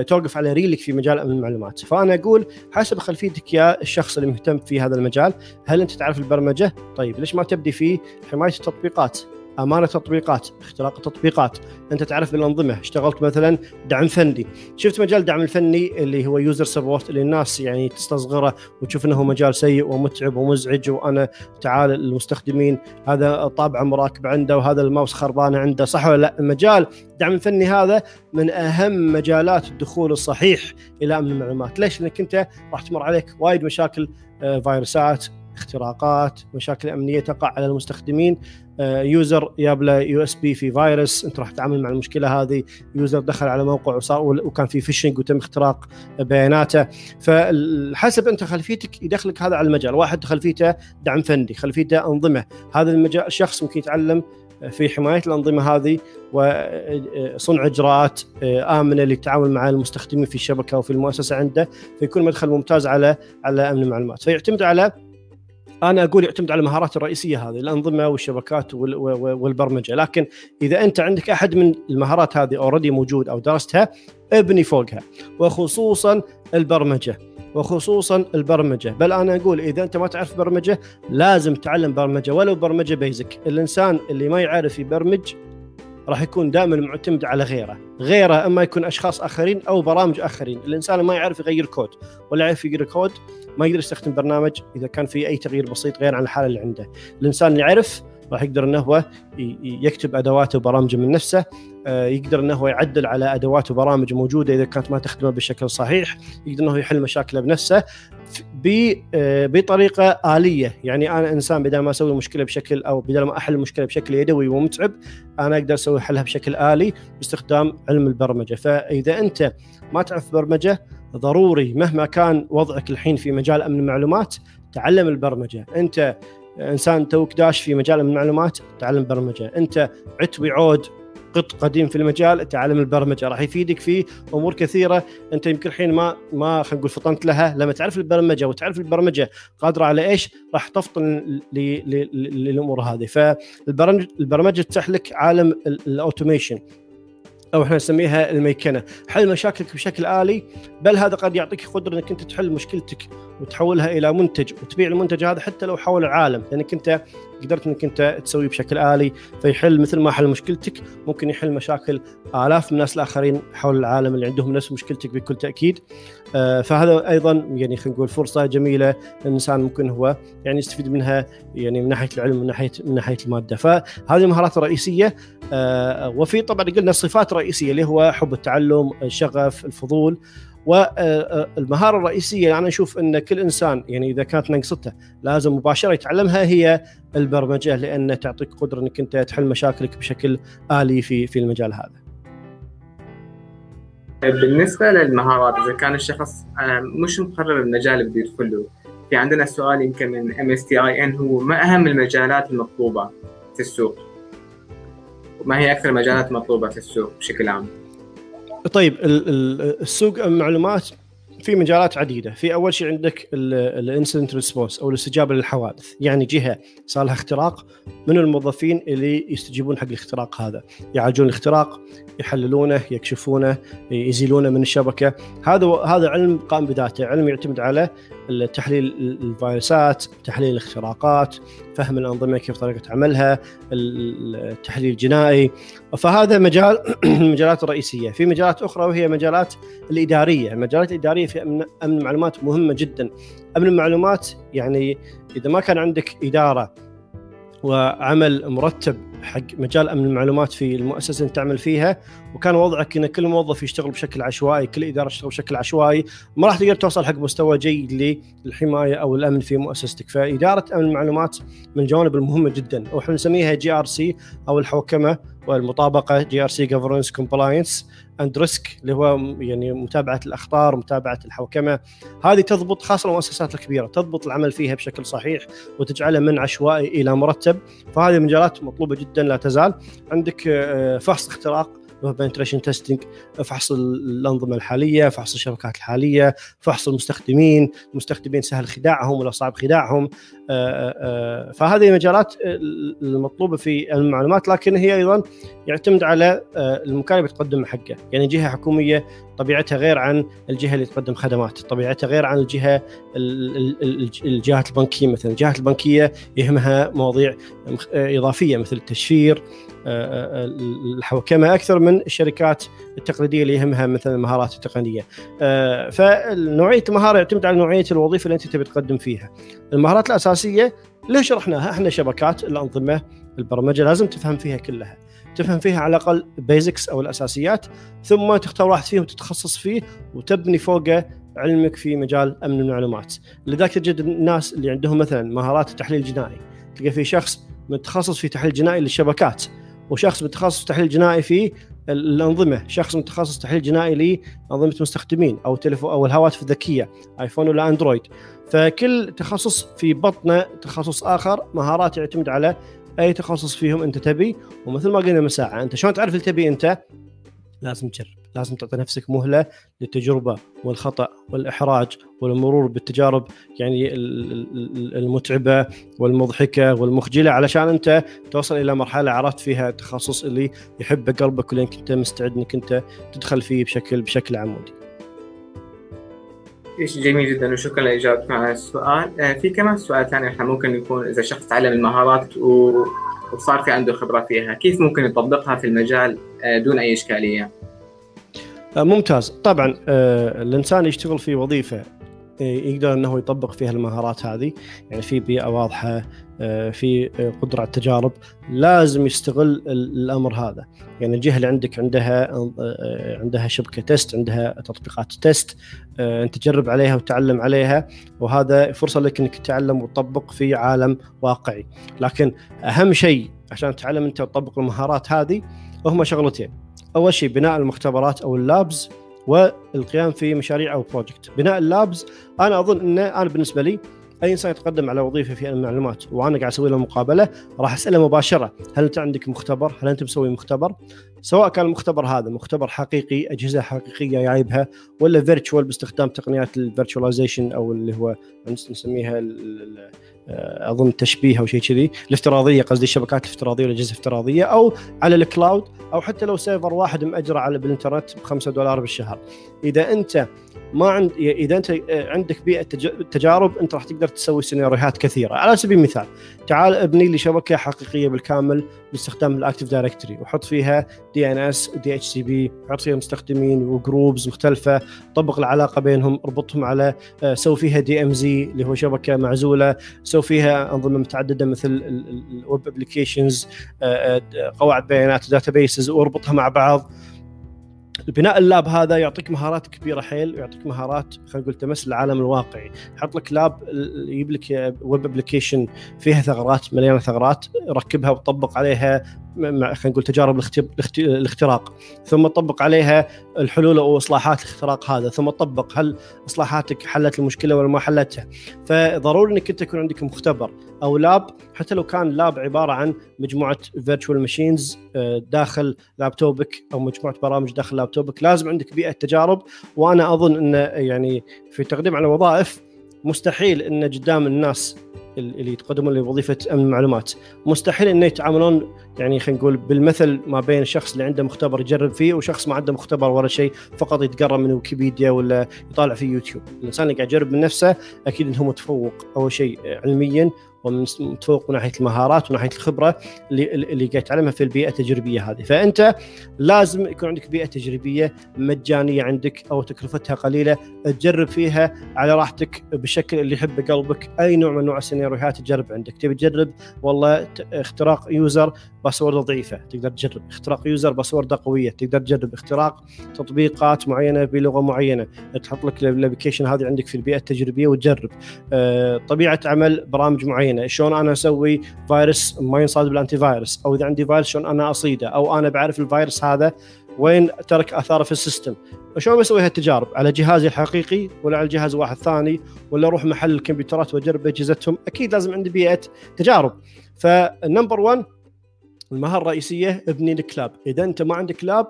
توقف على ريلك في مجال امن المعلومات. فأنا أقول حسب خلفيتك يا الشخص اللي مهتم في هذا المجال هل أنت تعرف البرمجة؟ طيب ليش ما تبدي في حماية التطبيقات؟ أمانة تطبيقات اختراق التطبيقات. أنت تعرف بالأنظمة اشتغلت مثلا دعم فني. شفت مجال الدعم الفني اللي هو user support اللي الناس يعني تستصغره وتشوف إنه مجال سيء ومتعب ومزعج وأنا تعال المستخدمين هذا طابعه مراكب عنده وهذا الماوس خربان عنده صح ولا لأ؟ المجال الدعم الفني هذا من أهم مجالات الدخول الصحيح إلى أمن المعلومات. ليش؟ لأنك أنت راح تمر عليك وايد مشاكل آه، فيروسات اختراقات مشاكل أمنية تقع على المستخدمين. user جاب له USB في فيروس. أنت راح تتعامل مع المشكلة هذه. user دخل على موقع وصار وكان في phishing وتم اختراق بياناته. فحسب أنت خلفيتك يدخلك هذا على المجال. واحد خلفيته دعم فني خلفيته أنظمة. هذا المجال الشخص ممكن يتعلم في حماية الأنظمة هذه وصنع إجراءات آمنة للتعامل مع المستخدمين في الشبكة وفي المؤسسة عنده. فيكون مدخل ممتاز على على أمن المعلومات. فيعتمد على أنا أقول يعتمد على المهارات الرئيسية هذه الأنظمة والشبكات والبرمجة. لكن إذا أنت عندك أحد من المهارات هذه already موجود أو درستها ابني فوقها. وخصوصا البرمجة. وخصوصا البرمجة. بل أنا أقول إذا أنت ما تعرف برمجة لازم تعلم برمجة. ولو برمجة basic الإنسان اللي ما يعرف يبرمج راح يكون دائما معتمد على غيره. غيره إما يكون أشخاص آخرين أو برامج آخرين. الإنسان ما يعرف يغير كود. ولا يعرف يقرأ كود ما يقدر يستخدم برنامج إذا كان في أي تغيير بسيط غير عن الحالة اللي عنده. الإنسان اللي يعرف راح يقدر إنه هو يكتب ادواته وبرامجه من نفسه آه، يقدر إنه هو يعدل على أدوات وبرامج موجودة إذا كانت ما تخدمه بشكل صحيح يقدر إنه يحل مشاكله بنفسه آه، بطريقة آلية. يعني أنا إنسان بدل ما أسوي المشكلة بشكل أو بدل ما أحل المشكلة بشكل يدوي ومتعب أنا أقدر أسوي حلها بشكل آلي باستخدام علم البرمجة. فإذا أنت ما تعرف برمجة ضروري مهما كان وضعك الحين في مجال أمن المعلومات تعلم البرمجة. أنت إنسان توك داش في مجال المعلومات تعلم برمجة. أنت عتوي عود قط قديم في المجال تعلم البرمجة. راح يفيدك في أمور كثيرة. أنت يمكن الحين ما ما خلينا نقول فطنت لها. لما تعرف البرمجة وتعرف البرمجة قادرة على إيش راح تفطن للأمور هذه. فالبرمجه تفتح لك عالم الأوتوميشن. أو إحنا نسميها الميكنة، حل مشاكلك بشكل آلي بل هذا قد يعطيك قدرة إنك أنت تحل مشكلتك وتحولها إلى منتج وتبيع المنتج هذا حتى لو حول العالم. لأنك أنت قدرت إنك أنت تسويه بشكل آلي فيحل مثل ما حل مشكلتك ممكن يحل مشاكل آلاف من الناس الآخرين حول العالم اللي عندهم نفس مشكلتك بكل تأكيد. فهذا أيضا يعني خلينا نقول فرصة جميلة الإنسان ممكن هو يعني يستفيد منها يعني من ناحية العلم من ناحيه من ناحية المادة فهذه المهارات الرئيسيه آه، وفي طبعا قلنا صفات رئيسية اللي هو حب التعلم الشغف الفضول والمهاره الرئيسية اللي أنا أشوف إن كل إنسان يعني إذا كانت ناقصته لازم مباشرة يتعلمها هي البرمجة لأن تعطيك قدرة إنك أنت تحل مشاكلك بشكل آلي في في المجال هذا. بالنسبة للمهارات إذا كان الشخص مش مقرر المجال اللي بده يدخله في عندنا سؤال يمكن من MST ان هو ما أهم المجالات المطلوبة في السوق؟ وما هي أكثر المجالات المطلوبه في السوق بشكل عام؟ طيب السوق المعلومات في مجالات عديدة. في أول شيء عندك الانسنت ريسبونس أو الاستجابة للحوادث. يعني جهة صار لها اختراق من الموظفين اللي يستجيبون حق الاختراق هذا. يعالجون الاختراق يحللونه يكشفونه يزيلونه من الشبكة. هذا هذا علم قائم بذاته. علم يعتمد على تحليل الفيروسات تحليل الاختراقات فهم الأنظمة كيف طريقة عملها التحليل الجنائي. فهذا مجال المجالات الرئيسيه في مجالات أخرى وهي مجالات الإدارية. المجالات الإدارية في امن أمن المعلومات مهمة جدا. أمن المعلومات يعني إذا ما كان عندك إدارة وعمل مرتب حق مجال أمن المعلومات في المؤسسة اللي تعمل فيها وكان وضعك إن كل موظف يشتغل بشكل عشوائي، كل إدارة تشتغل بشكل عشوائي، ما راح تقدر توصل حق مستوى جيد للحماية أو الأمن في مؤسستك، فإدارة أمن المعلومات من الجوانب المهمة جدا وإحنا نسميها GRC أو الحوكمة والمطابقة GRC governance compliance and risk اللي هو يعني متابعة الاخطار متابعة الحوكمة. هذه تضبط خاصة المؤسسات الكبيرة تضبط العمل فيها بشكل صحيح وتجعله من عشوائي إلى مرتب. فهذه مجالات مطلوبة جدا لا تزال. عندك آه، فحص اختراق penetration testing فحص الأنظمة الحالية فحص الشبكات الحالية فحص المستخدمين المستخدمين سهل خداعهم ولا صعب خداعهم. آه، آه، فهذه مجالات المطلوبة في المعلومات لكن هي أيضا يعتمد على آه، المكان اللي بتقدم حقه. يعني جهة حكومية طبيعتها غير عن الجهة اللي تقدم خدمات طبيعتها غير عن الجهة الجهات البنكية مثلا. الجهات البنكية يهمها مواضيع إضافية مثل التشفير الحوكمة أكثر من الشركات التقليدية اللي يهمها مثلا المهارات التقنيه فنوعية المهارة يعتمد على نوعية الوظيفة اللي أنت تبي تقدم فيها. المهارات الأساسية ليش شرحناها إحنا شبكات الأنظمة البرمجة لازم تفهم فيها كلها. تفهم فيها على الأقل بيزكس أو الأساسيات ثم تختار واحد فيهم تتخصص فيه وتبني فوقه علمك في مجال أمن المعلومات. لذلك تجد الناس اللي عندهم مثلا مهارات التحليل الجنائي تلقى في شخص متخصص في تحليل جنائي للشبكات. وشخص متخصص تحليل جنائي في الأنظمة، شخص متخصص تحليل جنائي لأنظمة مستخدمين أو تليفون أو الهواتف الذكية آيفون ولا أندرويد. فكل تخصص في بطنه تخصص آخر مهارات يعتمد على أي تخصص فيهم أنت تبي ومثل ما قلنا من ساعه أنت شلون تعرف اللي تبي أنت؟ لازم تجرب لازم تعطي نفسك مهلة للتجربة والخطأ والإحراج والمرور بالتجارب يعني المتعبة والمضحكة والمخجلة علشان أنت توصل إلى مرحلة عرفت فيها التخصص اللي يحبه قلبك واللي أنت مستعد إنك أنت تدخل فيه بشكل بشكل عمودي. جميل جدا وشكرا لاجابتكم على السؤال آه، في كمان سؤال ثاني إحنا ممكن يكون إذا شخص تعلم المهارات وصار في عنده خبرة فيها كيف ممكن يطبقها في المجال آه، دون أي إشكالية ممتاز. طبعا الإنسان يشتغل في وظيفة يقدر إنه يطبق فيها المهارات هذه. يعني في بيئة واضحة آه، في قدرة على التجارب. لازم يستغل الأمر هذا. يعني الجهة اللي عندك عندها آه، عندها شبكة test عندها تطبيقات test آه، أنت تجرب عليها وتعلم عليها وهذا فرصة لك إنك تتعلم وتطبق في عالم واقعي. لكن أهم شيء عشان تتعلم أنت وتطبق المهارات هذه هما شغلتين. أول شيء بناء المختبرات أو ال labs والقيام في مشاريع أو project بناء ال labs أنا أظن إنه أنا بالنسبة لي أي إنسان يتقدم على وظيفة في المعلومات وأنا قاعد أسوي له مقابلة راح أسأله مباشرة هل أنت عندك مختبر؟ هل أنت مسوي مختبر؟ سواء كان المختبر هذا مختبر حقيقي أجهزة حقيقية جايبها ولا virtual باستخدام تقنيات ال virtualization أو اللي هو نسميها أظن التشبيه أو شيء كذي. الافتراضية قصدي الشبكات الافتراضية والاجهزه الافتراضيه أو على ال cloud أو حتى لو server واحد ماجره على بالإنترنت ب 5 دولار بالشهر. إذا أنت ما عند إذا أنت عندك بيئة تجارب أنت راح تقدر تسوي سيناريوهات كثيرة. على سبيل المثال تعال ابني لي شبكة حقيقية بالكامل باستخدام ال active directory وحط فيها دي ان اس ودي اتش سي بي حط فيها مستخدمين و groups مختلفة طبق العلاقة بينهم اربطهم على آه، سوي فيها DMZ اللي هو شبكة معزولة سوي فيها أنظمة متعددة مثل ال web applications آه، آه، قواعد بيانات databases واربطها مع بعض. البناء ال lab هذا يعطيك مهارات كبيرة حيل ويعطيك مهارات خلينا نقول تمس العالم الواقعي. يحط لك lab يجيب لك web application فيها ثغرات مليانة ثغرات ركبها وطبق عليها خلينا نقول تجارب الاختراق. ثم طبق عليها الحلول أو إصلاحات الاختراق هذا. ثم طبق هل إصلاحاتك حلت المشكلة ولا ما حلتها. فضروري إنك أنت يكون عندك مختبر أو lab. حتى لو كان lab عبارة عن مجموعة virtual machines آه، داخل لابتوبك أو مجموعة برامج داخل لابتوبك لازم عندك بيئة تجارب. وأنا أظن انه يعني في تقديم على وظائف مستحيل إن قدام الناس اللي يتقدمون لوظيفة أمن المعلومات مستحيل إنه يتعاملون يعني خلينا نقول بالمثل ما بين الشخص اللي عنده مختبر يجرب فيه وشخص ما عنده مختبر ولا شيء فقط يتقرا من ويكيبيديا ولا يطالع في يوتيوب. الإنسان اللي قاعد يجرب من نفسه أكيد إنه متفوق أول شيء علميا ومتفوق من ناحيه المهارات وناحية الخبرة اللي اللي قاعد تعلمها في البيئة التجريبية هذه، فأنت لازم يكون عندك بيئة تجريبية مجانية عندك أو تكلفتها قليلة. تجرب فيها على راحتك بالشكل اللي يحبه قلبك، أي نوع من انواع السيناريوهات تجرب عندك، تبي تجرب؟ والله اختراق user password ضعيفة. تقدر تجرب، اختراق user password قوية. تقدر تجرب، اختراق تطبيقات معينة بلغة معينة، تحط لك ال application هذه عندك في البيئة التجريبية وتجرب. أه طبيعة عمل برامج معينة. معينه شلون أنا أسوي فيروس ما ينصاد بال anti-virus أو إذا عندي فيروس شلون أنا أصيده؟ أو أنا بعرف الفيروس هذا وين ترك آثاره في ال system؟ شلون بسوي هالتجارب؟ على جهازي الحقيقي ولا على جهاز واحد ثاني؟ ولا أروح محل الكمبيوترات وأجرب أجهزتهم؟ أكيد لازم عندي بيئة تجارب. ف number 1 المهارة الرئيسية ابني لك lab إذا أنت ما عندك lab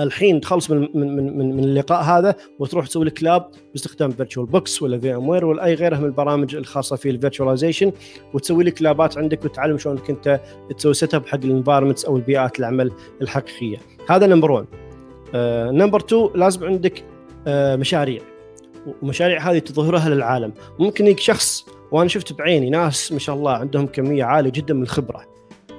الحين تخلص من من من, من اللقاء هذا وتروح تسوي لك لاب باستخدام VirtualBox ولا VMware ولا أي غيرها من البرامج الخاصة في ال virtualization وتسوي لك lab ات عندك وتتعلم شلون انت تسوي setup حق ال environments أو البيئات العمل الحقيقية. هذا number 1 number 2 لازم عندك uh, مشاريع. ومشاريع هذه تظهرها للعالم. ممكن يجيك شخص وأنا شفت بعيني ناس ما شاء الله عندهم كمية عالية جدا من الخبرة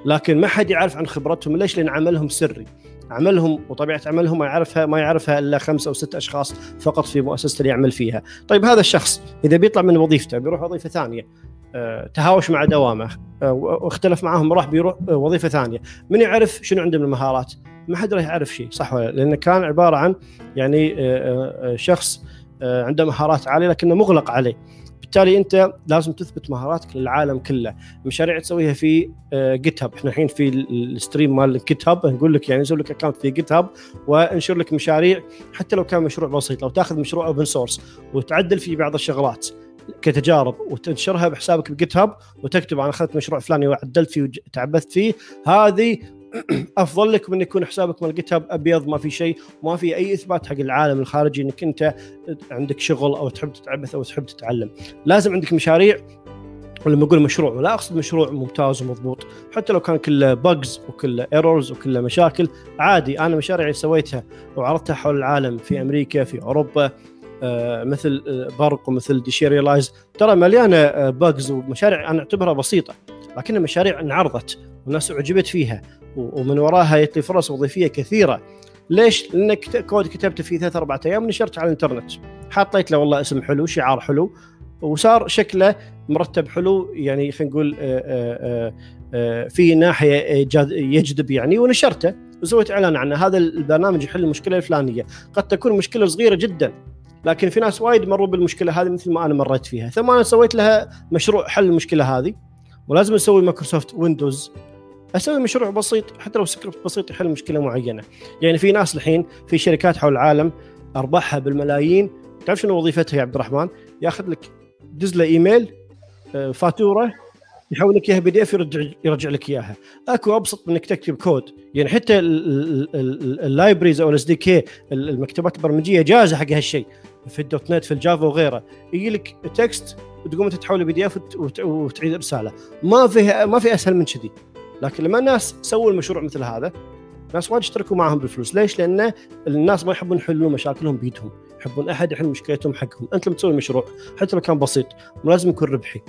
لكن ما حد يعرف عن خبرتهم ليش؟ لأن عملهم سري. عملهم وطبيعة عملهم ما يعرفها ما يعرفها إلا خمسة أو ست أشخاص فقط في مؤسسته اللي يعمل فيها. طيب هذا الشخص إذا بيطلع من وظيفته بيروح وظيفة ثانية أه تهاوش مع دوامه أه واختلف معاهم راح بيروح أه وظيفة ثانية، من يعرف شنو عنده من المهارات؟ ما حد راح يعرف شيء صح ولا لأنه كان عبارة عن يعني شخص عنده مهارات عالية لكنه مغلق عليه. بالتالي انت لازم تثبت مهاراتك للعالم كله. مشاريع تسويها في GitHub إحنا الحين في ال stream مال GitHub نقول لك يعني نسوي لك account في GitHub وانشر لك مشاريع حتى لو كان مشروع بسيط. لو تاخذ مشروع open source وتعدل فيه بعض الشغلات كتجارب وتنشرها بحسابك ب GitHub وتكتب أنا أخذت مشروع فلاني وعدلت فيه وتعبثت فيه هذه افضل لك من يكون حسابك مال Git أبيض ما في شيء وما في أي إثبات حق العالم الخارجي إنك أنت عندك شغل أو تحب تتعبث أو تحب تتعلم. لازم عندك مشاريع ولما أقول مشروع ولا أقصد مشروع ممتاز ومضبوط. حتى لو كان كله bugs وكله errors وكله مشاكل عادي أنا مشاريعي سويتها وعرضتها حول العالم في أمريكا في أوروبا آه مثل برق ومثل Deserialize ترى مليانة bugs ومشاريع أنا أعتبرها بسيطة. لكنها مشاريع انعرضت والناس أعجبت فيها ومن وراها يتني فرص وظيفية كثيرة. ليش؟ لأنك كود كتبته في ثلاث أربع أيام نشرته على الإنترنت. حطيت له والله اسم حلو شعار حلو وصار شكله مرتب حلو يعني خلينا نقول في ناحية يجذب يعني ونشرته وسويت إعلان عنه. هذا البرنامج يحل المشكلة الفلانية. قد تكون مشكلة صغيرة جدا لكن في ناس وايد مروا بالمشكلة هذه مثل ما أنا مريت فيها. ثم أنا سويت لها مشروع حل المشكلة هذه. ولازم أسوي Microsoft Windows. أسوي مشروع بسيط حتى لو سكريبت بسيط يحل مشكلة معينة. يعني في ناس الحين في شركات حول العالم أرباحها بالملايين. تعرف شنو وظيفتها يا عبد الرحمن؟ ياخذ لك دز له إيميل فاتورة يحول لك إياها PDF يرجع يرجع لك إياها. أكو أبسط من إنك تكتب كود. يعني حتى ال libraries أو ال SDK المكتبات البرمجية جاهزة حق هالشيء. في ال .NET في ال Java وغيره. يجي لك text وتقوم أنت تحوله PDF وتعيد إرساله. ما فيها ما في أسهل من كذي. لكن لما الناس سووا المشروع مثل هذا ناس وايد اشتركوا معهم بالفلوس. ليش؟ لأن الناس ما يحبون يحلون مشاكلهم بيدهم. يحبون أحد يحل مشكلتهم حقهم. أنت لما تسوي مشروع حتى لو كان بسيط لازم يكون ربحي.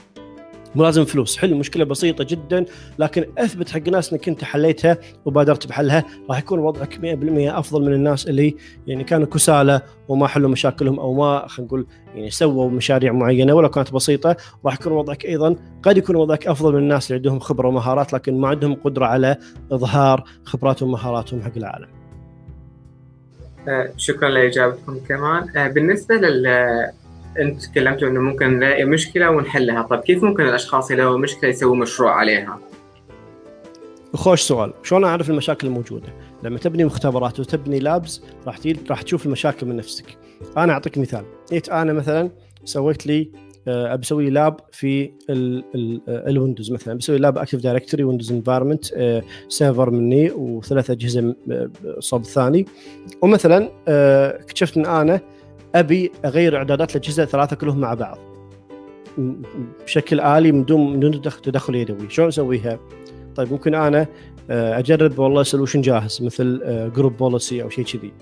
مو لازم فلوس. حل مشكلة بسيطة جدا لكن أثبت حق الناس إنك أنت حليتها وبادرت بحلها. راح يكون وضعك 100% أفضل من الناس اللي يعني كانوا كسالى وما حلوا مشاكلهم أو ما خلينا نقول يعني سووا مشاريع معينة ولو كانت بسيطة. راح يكون وضعك أيضا قد يكون وضعك أفضل من الناس اللي عندهم خبرة ومهارات لكن ما عندهم قدرة على إظهار خبراتهم ومهاراتهم حق العالم. شكرا لإجابتكم كمان. بالنسبة لل انت تكلمتوا انه ممكن نلاقي مشكلة ونحلها، طيب كيف ممكن الأشخاص يلاقوا مشكلة يسووا مشروع عليها؟ خوش سؤال، شلون أعرف المشاكل الموجودة؟ لما تبني مختبرات وتبني لابز راح راح تشوف المشاكل من نفسك. أنا أعطيك مثال، جيت أنا مثلا سويت لي أبي أسوي لاب في ال Windows مثلا بسوي lab Active Directory Windows environment server مني وثلاث أجهزة صوب ثاني ومثلا اكتشفت إن أنا أبي أغير إعدادات الأجهزة ثلاثة كلهم مع بعض. بشكل آلي من دون من دون تدخل يدوي. شلون أسويها؟ طيب ممكن أنا آه، أجرب والله solution جاهز مثل Group Policy أو شيء كذي.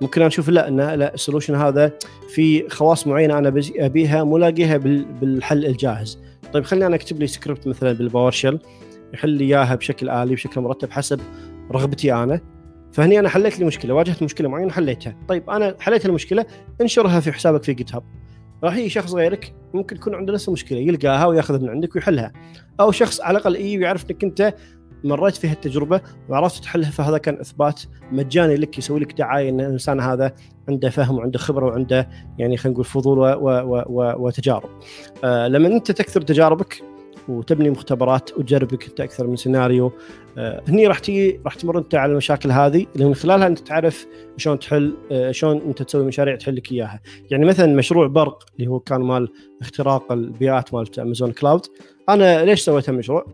ممكن أشوف لا انه لا ال solution هذا في خواص معينة أنا أبيها مو لاقيها بالحل الجاهز. طيب خليني أنا أكتب لي سكريبت مثلا بال PowerShell يحل لي إياها بشكل آلي بشكل مرتب حسب رغبتي أنا. فهني أنا حليت لي مشكلة واجهت مشكلة معينة حليتها. طيب أنا حليت المشكلة انشرها في حسابك في GitHub راح يجي شخص غيرك ممكن يكون عنده نفس المشكلة يلقاها ويأخذ من عندك ويحلها. أو شخص على الأقل يجي ويعرف إنك أنت مريت في التجربه وعرفت تحلها فهذا كان إثبات مجاني لك يسوي لك دعاية إن الإنسان هذا عنده فهم وعنده خبرة وعنده يعني خلينا نقول فضول و و و وتجارب. آه لما أنت تكثر تجاربك وتبني مختبرات وتجربك أنت أكثر من سيناريو. آه هني راح تيجي راح تمر أنت على المشاكل هذه اللي من خلالها أنت تعرف شلون تحل آه شلون أنت تسوي مشاريع تحل لك إياها. يعني مثلا مشروع برق اللي هو كان مال اختراق البيئات مالت Amazon Cloud أنا ليش سويت المشروع؟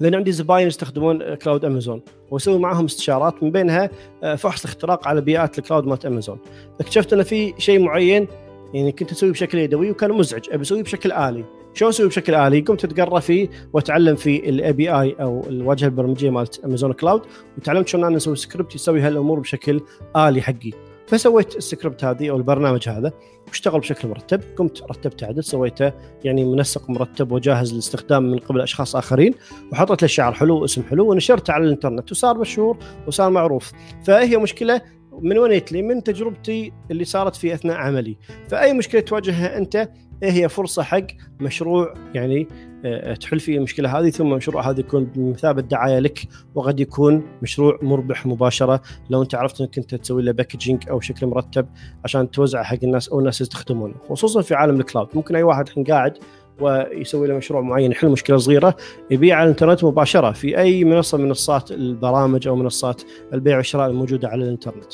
لأن عندي زباين يستخدمون cloud Amazon وأسوي معهم استشارات من بينها آه، فحص اختراق على بيئات ال cloud مالت امازون اكتشفت أن في شيء معين يعني كنت أسويه بشكل يدوي وكان مزعج أبي أسويه بشكل آلي. شلون أسوي بشكل آلي؟ قمت أتقرأ فيه وأتعلم في ال API أو الواجهة البرمجية مالت Amazon Cloud وتعلمت شلون أنا أسوي سكريبت يسوي هالأمور بشكل آلي حقي فسويت السكريبت هذه أو البرنامج هذا واشتغل بشكل مرتب قمت رتبت عدل سويته يعني منسق مرتب وجاهز للاستخدام من قبل أشخاص آخرين وحطيت له شعار حلو واسم حلو ونشرته على الإنترنت وصار مشهور وصار معروف فهي مشكلة من وين لي؟ من تجربتي اللي صارت في أثناء عملي، فأي مشكلة تواجهها أنت هي فرصة حق مشروع يعني آه، تحل فيه المشكلة هذه ثم المشروع هذا يكون بمثابه دعاية لك وقد يكون مشروع مربح مباشرة لو أنت عرفت إنك أنت تسوي له packaging أو شكل مرتب عشان توزعه حق الناس أو الناس يستخدمونه خصوصا في عالم ال cloud ممكن أي واحد الحين قاعد ويسوي له مشروع معين يحل مشكلة صغيرة يبيع على الإنترنت مباشرة في أي منصة من منصات البرامج أو منصات البيع والشراء الموجودة على الإنترنت.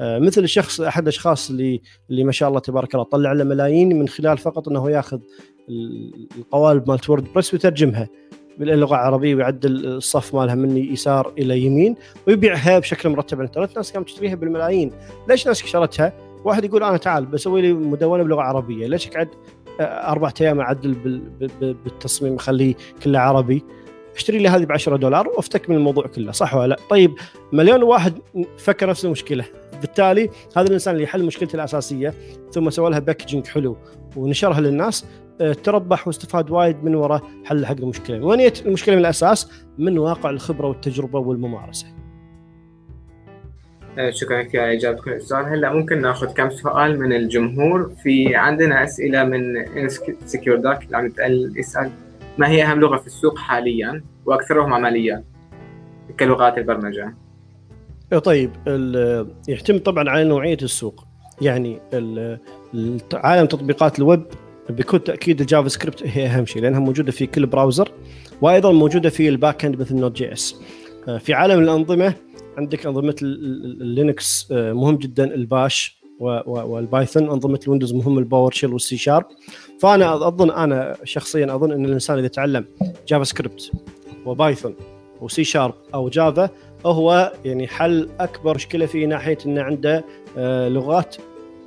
آه، مثل الشخص أحد الأشخاص اللي اللي ما شاء الله تبارك الله طلع له ملايين من خلال فقط إنه ياخذ القوالب مالت وورد بريس ويترجمها باللغة العربية ويعدل الصف مالها من يسار إلى يمين ويبيعها بشكل مرتب على الإنترنت، ناس قامت تشتريها بالملايين، ليش ناس شرتها؟ واحد يقول أنا تعال بسوي لي مدونة بلغة عربية، ليش أقعد أربع أيام أعدل بالتصميم أخليه كله عربي أشتري لي هذه ب 10 دولار وأفتك من الموضوع كله صح ولا لا؟ طيب مليون واحد فكر نفس المشكلة بالتالي هذا الإنسان اللي حل مشكلته الأساسية ثم سوى لها packaging حلو ونشرها للناس آه، تربح واستفاد وايد من وراء حل حق المشكلة، وين المشكلة من الأساس؟ من واقع الخبرة والتجربة والممارسة. آه، شكرا لك على إجابتكم السؤال هلأ ممكن نأخذ كم سؤال من الجمهور؟ في عندنا أسئلة من Secure Duck اللي عم يسأل ما هي أهم لغة في السوق حاليا وأكثرهم عمليا كلغات البرمجة؟ إيه، طيب يعتمد طبعا على نوعية السوق. يعني عالم تطبيقات الويب بكل تأكيد ال JavaScript هي أهم شيء لأنها موجودة في كل browser وأيضا موجودة في ال back end مثل Node.js آه، في عالم الأنظمة عندك أنظمة ال Linux آه، مهم جدا ال Bash وال Python أنظمة ال Windows مهم الباور شيل والسي شارب فأنا أظن أنا شخصيا أظن إن الإنسان إذا تعلم جافا سكريبت وبايثون وسي شارب أو جافا هو يعني حل أكبر مشكلة في ناحية إنه عنده آه، لغات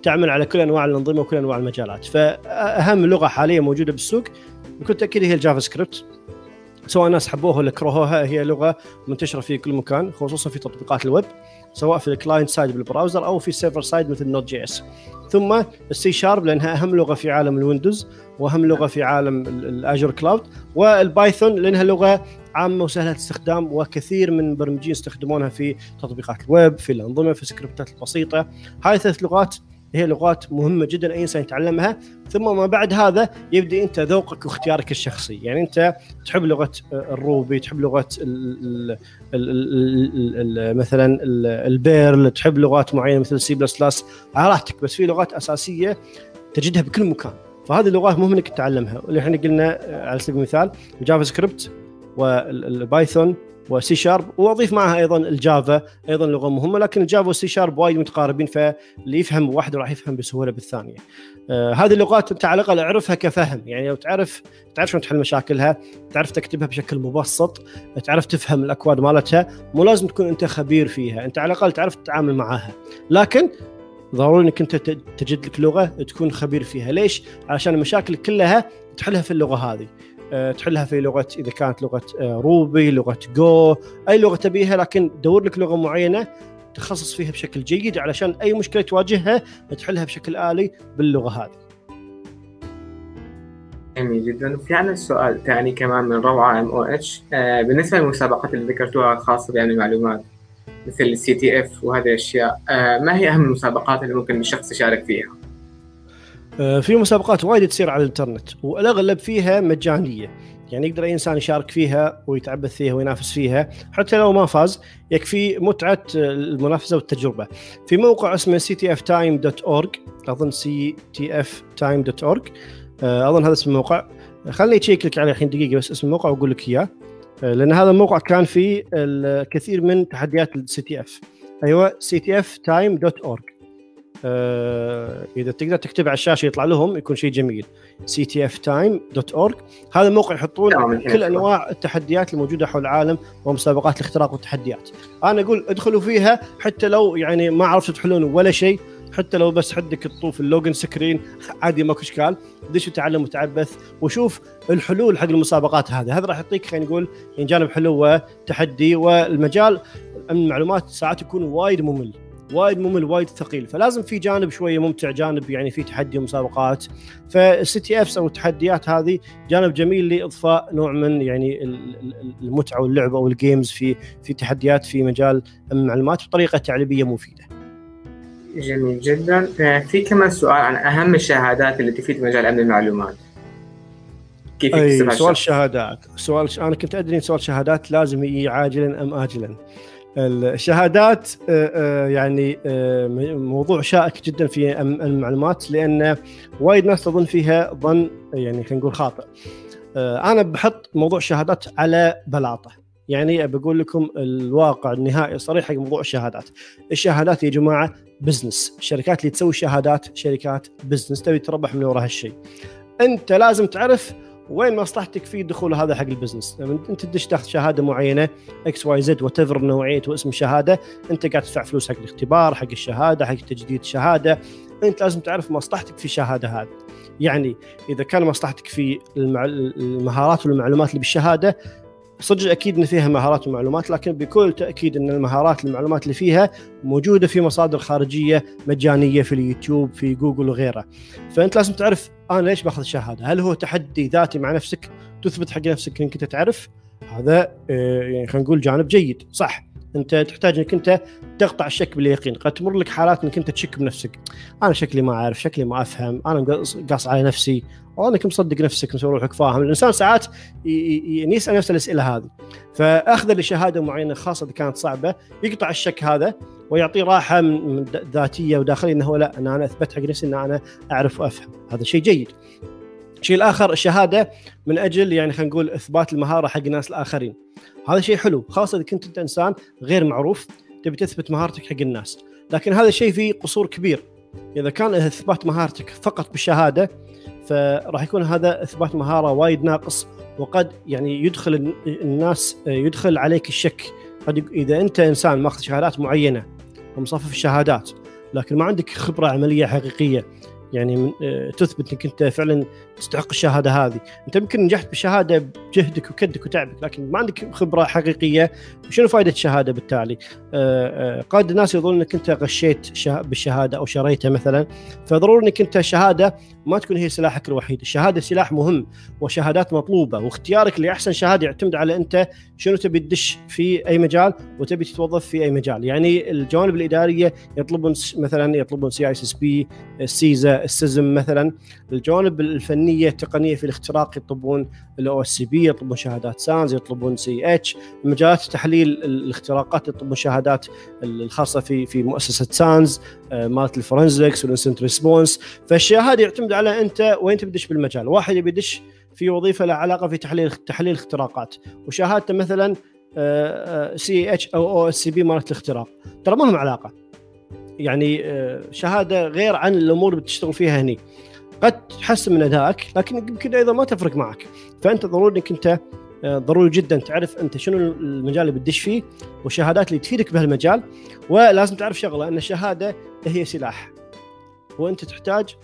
تعمل على كل أنواع الأنظمة وكل أنواع المجالات. فأهم لغة حاليا موجودة بالسوق بكل تأكيد هي ال JavaScript سواء الناس حبوها ولا كرهوها هي لغة منتشرة في كل مكان خصوصا في تطبيقات الويب سواء في ال client side بال browser أو في ال server side مثل Node.js ثم السي شارب لأنها أهم لغة في عالم ال Windows وأهم لغة في عالم ال Azure Cloud وال Python لأنها لغة عامة وسهلة الاستخدام وكثير من المبرمجين يستخدمونها في تطبيقات الويب في الأنظمة في ال scriptات البسيطة. هاي ثلاث لغات هي لغات مهمة جدا أي إنسان يتعلمها. ثم ما بعد هذا يبدأ أنت ذوقك واختيارك الشخصي. يعني أنت تحب لغة ال Ruby تحب لغة ال ال ال مثلا ال Perl تحب لغات معينة مثل سي بلس بلس. على راحتك بس في لغات أساسية تجدها بكل مكان. فهذه اللغات مهم إنك تتعلمها. واللي إحنا قلنا على سبيل المثال ال Java سكريبت والبايثون وسي شارب وأضيف معها أيضا الجافا أيضا لغه مهمه لكن الجافا والسي شارب وايد متقاربين فاللي يفهم واحد راح يفهم بسهولة بالثانية. آه هذه اللغات انت على الاقل اعرفها كفهم يعني لو تعرف تعرف شلون تحل مشاكلها، تعرف تكتبها بشكل مبسط، تعرف تفهم الأكواد مالتها، مو لازم تكون أنت خبير فيها، أنت على الأقل تعرف تتعامل معها. لكن ضروري إنك أنت تجد لك لغة تكون خبير فيها، ليش؟ علشان المشاكل كلها تحلها في اللغة هذه تحلها في لغة إذا كانت لغة آه، Ruby لغة Go أي لغة تبيها لكن دور لك لغة معينة تخصص فيها بشكل جيد علشان أي مشكلة تواجهها تحلها بشكل آلي باللغة هذه. جميل جدا. وفي عندنا سؤال ثاني كمان من روعة MOH. بالنسبة للمسابقات اللي ذكرتوها الخاصة بعلم المعلومات مثل ال CTF وهذه الأشياء آه، ما هي أهم المسابقات اللي ممكن الشخص يشارك فيها؟ آه، في مسابقات وايد تصير على الانترنت والأغلب فيها مجانية. يعني يقدر أي إنسان يشارك فيها ويتعبث فيها وينافس فيها حتى لو ما فاز يكفي متعة المنافسة والتجربة. في موقع اسمه ctftime.org أظن ctftime.org آه، أظن هذا اسم الموقع. خليني أشيك لك عليه الحين دقيقة بس اسم الموقع وأقول لك إياه. آه، لأن هذا الموقع كان فيه الكثير من تحديات ال CTF أيوه سي org إذا تقدر تكتب على الشاشة يطلع لهم يكون شيء جميل. CTFtime dot org هذا الموقع يحطون نعم، كل أنواع التحديات الموجودة حول العالم ومسابقات الاختراق والتحديات أنا أقول ادخلوا فيها حتى لو يعني ما عرفتوا تحلون ولا شيء حتى لو بس حدك تطوف ال login screen عادي ماكو إشكال. دش وتعلم وتعبث وشوف الحلول حق المسابقات هذه. هذا راح يعطيك خلينا نقول جانب حلو وتحدي والمجال المعلومات ساعات يكون وايد ممل وايد ممل وايد ثقيل. فلازم في جانب شوية ممتع جانب يعني في تحدي ومسابقات. فال CTFs أو التحديات هذه جانب جميل لإضفاء نوع من يعني المتعة واللعبة وال games في في تحديات في مجال المعلومات بطريقة تعليمية مفيدة. جميل جدا. في كمان سؤال عن أهم الشهادات اللي تفيد مجال امن المعلومات. كيف أي سؤال الشهادات سؤال ش... أنا كنت أدري سؤال شهادات لازم يجي عاجلا أم اجلا. الشهادات آه، آه، يعني آه، موضوع شائك جدا في المعلومات لأن وايد ناس تظن فيها ظن يعني خلينا نقول خاطئ. أنا بحط موضوع الشهادات على بلاطة. يعني بقول لكم الواقع النهائي صريح حق موضوع الشهادات. الشهادات يا جماعة business الشركات اللي تسوي شهادات شركات business تبي تربح من وراء هالشيء أنت لازم تعرف وين مصلحتك في دخول هذا حق ال business. لما انت تدش تاخذ شهادة معينة X Y Z وات نوعية واسم الشهاده انت قاعد تدفع فلوس حق الاختبار حق الشهادة حق تجديد الشهاده انت لازم تعرف مصلحتك في الشهاده هذه. يعني إذا كان مصلحتك في المهارات والمعلومات اللي بالشهادة صدق أكيد إن فيها مهارات ومعلومات لكن بكل تأكيد إن المهارات والمعلومات اللي فيها موجودة في مصادر خارجية مجانية في اليوتيوب في جوجل وغيره فأنت لازم تعرف أنا ليش بأخذ الشهادة؟ هل هو تحدي ذاتي مع نفسك؟ تثبت حق نفسك إنك أنت تعرف؟ هذا آه، يعني خلينا نقول جانب جيد صح. انت تحتاج انك انت تقطع الشك باليقين قد تمر لك حالات انك انت تشك بنفسك. أنا شكلي ما أعرف شكلي ما أفهم أنا قاص على نفسي والله انك مصدق نفسك مسوي روحك فاهم. الإنسان ساعات يسأل نفسه الأسئلة هذه. فأخذ لشهاده معينة خاصة إذا كانت صعبة يقطع الشك هذا ويعطيه راحة ذاتية وداخلية إنه لا إن أنا أثبت حق نفسي إن أنا أعرف وأفهم. هذا شيء جيد. الشيء الآخر الشهادة من أجل يعني خلينا نقول إثبات المهارة حق الناس الآخرين. هذا شيء حلو خاصة إذا كنت أنت إنسان غير معروف تبي تثبت مهارتك حق الناس. لكن هذا الشيء فيه قصور كبير. إذا كان إثبات مهارتك فقط بالشهادة فراح يكون هذا إثبات مهارة وايد ناقص وقد يعني يدخل الناس يدخل عليك الشك. قد إذا أنت إنسان ماخذ شهادات معينة ومصفف الشهادات لكن ما عندك خبرة عملية حقيقية يعني من آه، تثبت إنك أنت فعلا تستحق الشهادة هذه، أنت يمكن نجحت بالشهادة بجهدك وكدك وتعبك لكن ما عندك خبرة حقيقية، شنو فائده الشهادة بالتالي؟ آه، آه، قاد الناس يظن إنك أنت غشيت بالشهادة أو شريتها مثلا، فضروري إنك أنت الشهاده ما تكون هي سلاحك الوحيد، الشهادة سلاح مهم وشهادات مطلوبة واختيارك لأحسن شهادة يعتمد على أنت شنو تبي تدش في أي مجال وتبي تتوظف في أي مجال، يعني الجوانب الإدارية يطلبون مثلا يطلبون CISSP، CISA، ال CISM مثلا، الجوانب الفنية التقنية في الاختراق يطلبون ال OSCP، يطلبون شهادات SANS، يطلبون CEH، مجالات تحليل الاختراقات يطلبون شهادات الخاصة في في مؤسسة SANS آه، مالت ال forensics وال incident response، فالشهاده يعتمد على أنت وين تبي تدش بالمجال، واحد يبي يدش في وظيفة لها علاقة في تحليل تحليل اختراقات وشهادته مثلا CEH أو OSCP مالت الاختراق. ترى ما لهم علاقة. يعني آه، شهادة غير عن الأمور اللي بتشتغل فيها هني. قد تحسن من أدائك لكن يمكن أيضا ما تفرق معك. فأنت ضروري إنك أنت آه، ضروري جدا تعرف أنت شنو المجال اللي بتدش فيه والشهادات اللي تفيدك بهالمجال ولازم تعرف شغلة أن الشهادة هي سلاح. وأنت تحتاج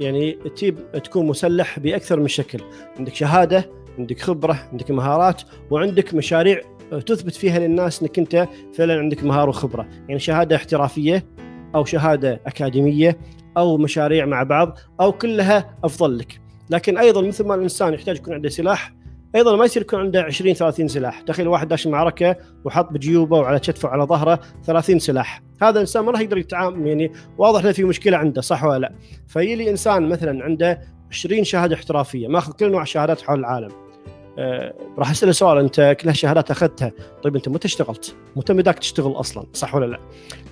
يعني تجيب تكون مسلح بأكثر من شكل. عندك شهادة عندك خبرة عندك مهارات وعندك مشاريع تثبت فيها للناس إنك أنت فعلا عندك مهارة وخبرة. يعني شهادة احترافية أو شهادة أكاديمية أو مشاريع مع بعض أو كلها أفضل لك. لكن أيضا مثل ما الإنسان يحتاج يكون عنده سلاح أيضا ما يصير يكون عنده 20 30 سلاح. تخيل واحد داش معركة وحط بجيوبه وعلى كتفه وعلى ظهره 30 سلاح. هذا الإنسان ما راح يقدر يتعامل يعني واضح إنه في مشكلة عنده صح ولا لا؟ فيجي لي إنسان مثلا عنده 20 شهادة احترافية ماخذ كل انواع الشهادات حول العالم. آه راح أسأله سؤال أنت كل هالشهادات أخذتها؟ طيب أنت متى اشتغلت؟ متى بدك تشتغل أصلا؟ صح ولا لا؟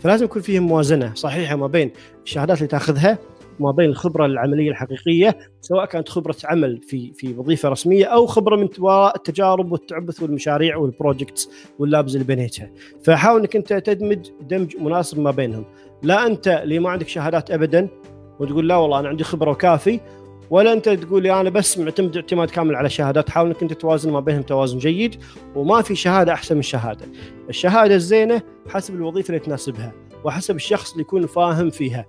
فلازم يكون فيه موازنة صحيحة ما بين الشهادات اللي تأخذها ما بين الخبرة العملية الحقيقية سواء كانت خبرة عمل في في وظيفة رسمية أو خبرة من وراء التجارب والتعبث والمشاريع وال projects وال labs اللي بنيتها. فحاول إنك أنت تدمج دمج مناسب ما بينهم. لا أنت اللي ما عندك شهادات ابدا وتقول لا والله أنا عندي خبرة وكافي ولا أنت تقول أنا بس معتمد اعتماد كامل على الشهادات حاول إنك أنت توازن ما بينهم توازن جيد وما في شهادة أحسن من شهادة. الشهادة الزينة حسب الوظيفة اللي تناسبها وحسب الشخص اللي يكون فاهم فيها.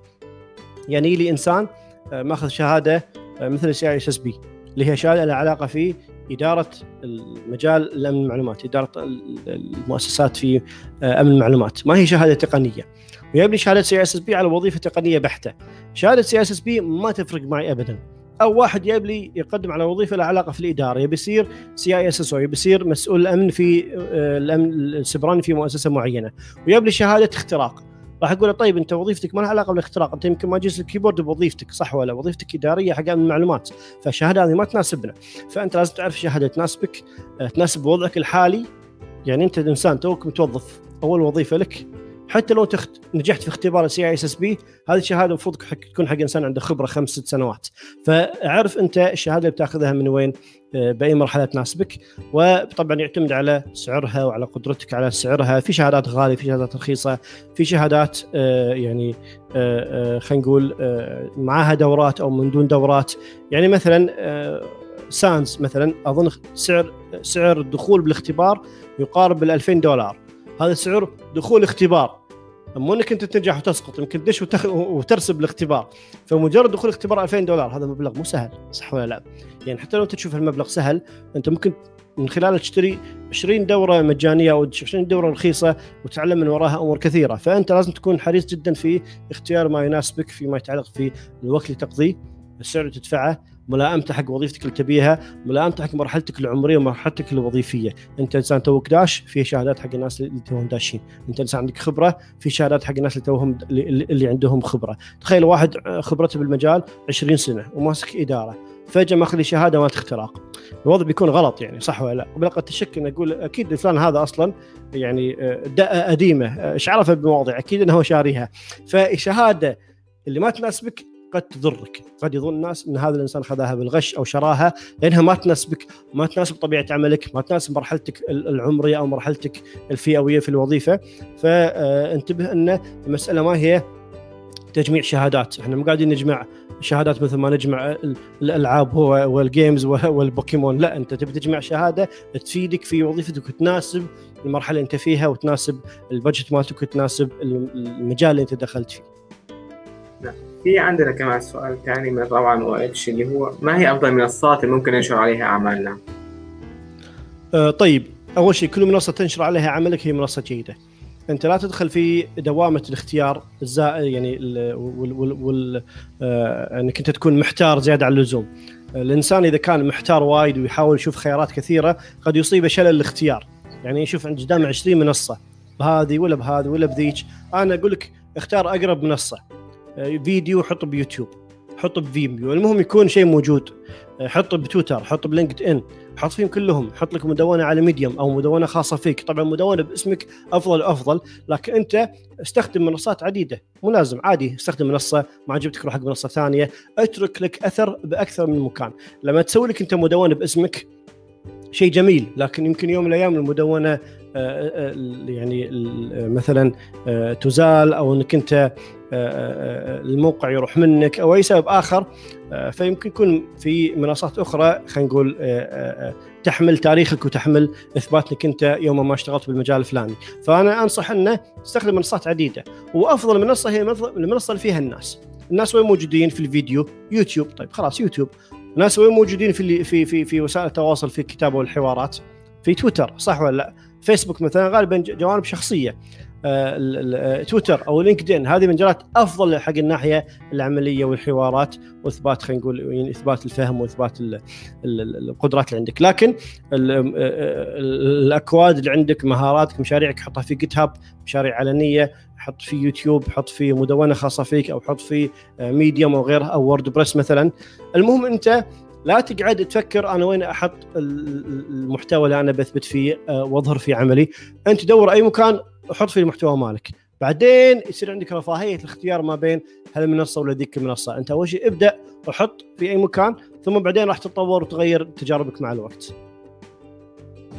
يعني لي إنسان آه، ماخذ شهادة آه، مثل سي اي إس إس بي اللي هي شهادة لها علاقة في إدارة المجال الامن المعلومات إدارة المؤسسات في آه، أمن المعلومات. ما هي شهادة تقنية. ويبي لي شهادة CISSP على وظيفة تقنية بحتة. شهادة CISSP ما تفرق معي ابدا. أو واحد يبي لي يقدم على وظيفة لها علاقة في الإدارة يبي يصير CISO أو يبي يصير مسؤول الأمن في الأمن السبراني في مؤسسة معينة. ويبي لي شهادة اختراق. راح أقول له طيب أنت وظيفتك ما لها علاقة بالاختراق أنت يمكن ما لمست ال keyboard بوظيفتك صح ولا؟ وظيفتك إدارية حق المعلومات. فالشهادة هذه ما تناسبنا. فأنت لازم تعرف شهادة تناسبك آه، تناسب وضعك الحالي. يعني أنت إنسان توك متوظف أول وظيفة لك حتى لو تخت... نجحت في اختبار ال CISSP هذه الشهادة المفروض تكون حق إنسان عنده خبرة خمس ست سنوات. فاعرف أنت الشهادة اللي بتأخذها من وين آه، بأي مرحلة تناسبك. وطبعا يعتمد على سعرها وعلى قدرتك على سعرها. في شهادات غالية في شهادات رخيصة في شهادات آه، يعني آه، خلينا نقول معاها دورات أو من دون دورات. يعني مثلا سانز مثلا أظن سعر سعر الدخول بالاختبار يقارب بال 2000 دولار. هذا سعر دخول اختبار. مو انك انت تنجح وتسقط يمكن تدش وتخ... وترسب الاختبار فمجرد دخول اختبار 2000 دولار هذا مبلغ مو سهل صح ولا لا؟ يعني حتى لو انت تشوف المبلغ سهل انت ممكن من خلاله تشتري 20 دورة مجانية أو 20 دورة رخيصة وتتعلم من وراها أمور كثيرة فأنت لازم تكون حريص جدا في اختيار ما يناسبك فيما يتعلق في الوقت اللي تقضيه السعر اللي تدفعه ملائمته حق وظيفتك اللي تبيها ملائمته حق مرحلتك العمرية ومرحلتك الوظيفية. أنت إنسان توك داش في شهادات حق الناس اللي توهم داشين. أنت إنسان عندك خبرة في شهادات حق الناس اللي توهم اللي عندهم خبرة. تخيل واحد خبرته بالمجال 20 سنة وماسك إدارة. فجأة ماخذ لي شهادة مالت اختراق الوضع بيكون غلط يعني صح ولا لا؟ قد تشك ان أقول أكيد فلان هذا أصلا يعني آه، قديمه إيش عرفه بمواضيع؟ أكيد إنه هو شاريها. فشهادة اللي ما تناسبك قد تضرك. قد يظن الناس إن هذا الإنسان خذاها بالغش أو شراها لأنها ما تناسبك ما تناسب طبيعة عملك ما تناسب مرحلتك العمرية أو مرحلتك الفئوية في الوظيفة. فانتبه إن المسألة ما هي تجميع شهادات. إحنا مو قاعدين نجمع شهادات مثل ما نجمع الألعاب وال games والبوكيمون. لا أنت تبي تجمع شهادة تفيدك في وظيفتك وتناسب المرحلة اللي أنت فيها وتناسب البجت مالتك وتناسب المجال اللي أنت دخلت فيه. في عندنا كمان سؤال ثاني من روعة وإتش اللي هو ما هي أفضل منصات اللي ممكن ننشر عليها أعمالنا؟ آه طيب أول شيء كل منصة تنشر عليها عملك هي منصة جيدة. أنت لا تدخل في دوامة الاختيار الزائد يعني وال وال وال آه أنك أنت تكون محتار زيادة عن اللزوم. الإنسان إذا كان محتار وايد ويحاول يشوف خيارات كثيرة قد يصيبه شلل الاختيار. يعني يشوف قدامه 20 منصة بهذه ولا بهذه ولا بذيك، أنا أقول لك اختار أقرب منصة. فيديو حطه بيوتيوب حطه ب Vimeo. المهم يكون شيء موجود. حطه بتويتر حطه ب LinkedIn حط فيهم كلهم. حط لك مدونة على Medium أو مدونة خاصة فيك. طبعا مدونة باسمك أفضل أفضل لكن أنت استخدم منصات عديدة. مو لازم عادي استخدم منصة ما عجبتك روح حق منصة ثانية. اترك لك أثر بأكثر من مكان. لما تسوي لك أنت مدونة باسمك شيء جميل لكن يمكن يوم من الأيام المدونة آه، آه، يعني مثلا آه، تزال أو إنك أنت الموقع يروح منك أو أي سبب آخر فيمكن يكون في منصات أخرى خلينا نقول تحمل تاريخك وتحمل اثبات انك أنت يوم ما اشتغلت بالمجال الفلاني، فأنا أنصح أنه تستخدم منصات عديدة، وأفضل منصة هي المنصة اللي فيها الناس. الناس وين موجودين في الفيديو؟ يوتيوب. طيب خلاص يوتيوب. الناس وين موجودين في في في في وسائل التواصل في الكتابة والحوارات؟ في تويتر صح ولا لا؟ فيسبوك مثلا غالبا جوانب شخصية. آه، تويتر أو LinkedIn. هذه مجالات أفضل حق الناحية العملية والحوارات وإثبات خلينا نقول يعني إثبات الفهم وإثبات القدرات اللي عندك. لكن آه، آه، الأكواد اللي عندك مهاراتك مشاريعك حطها في GitHub مشاريع علنية حط في يوتيوب حط في مدونة خاصة فيك أو حط في Medium أو غيرها أو WordPress مثلا. المهم أنت لا تقعد تفكر أنا وين أحط المحتوى اللي أنا بثبت فيه وأظهر فيه عملي. أنت دور أي مكان وحط فيه المحتوى مالك. بعدين يصير عندك رفاهية الاختيار ما بين هالمنصة ولا ذيك المنصة. أنت أول شيء ابدأ وحط في أي مكان ثم بعدين راح تتطور وتغير تجاربك مع الوقت.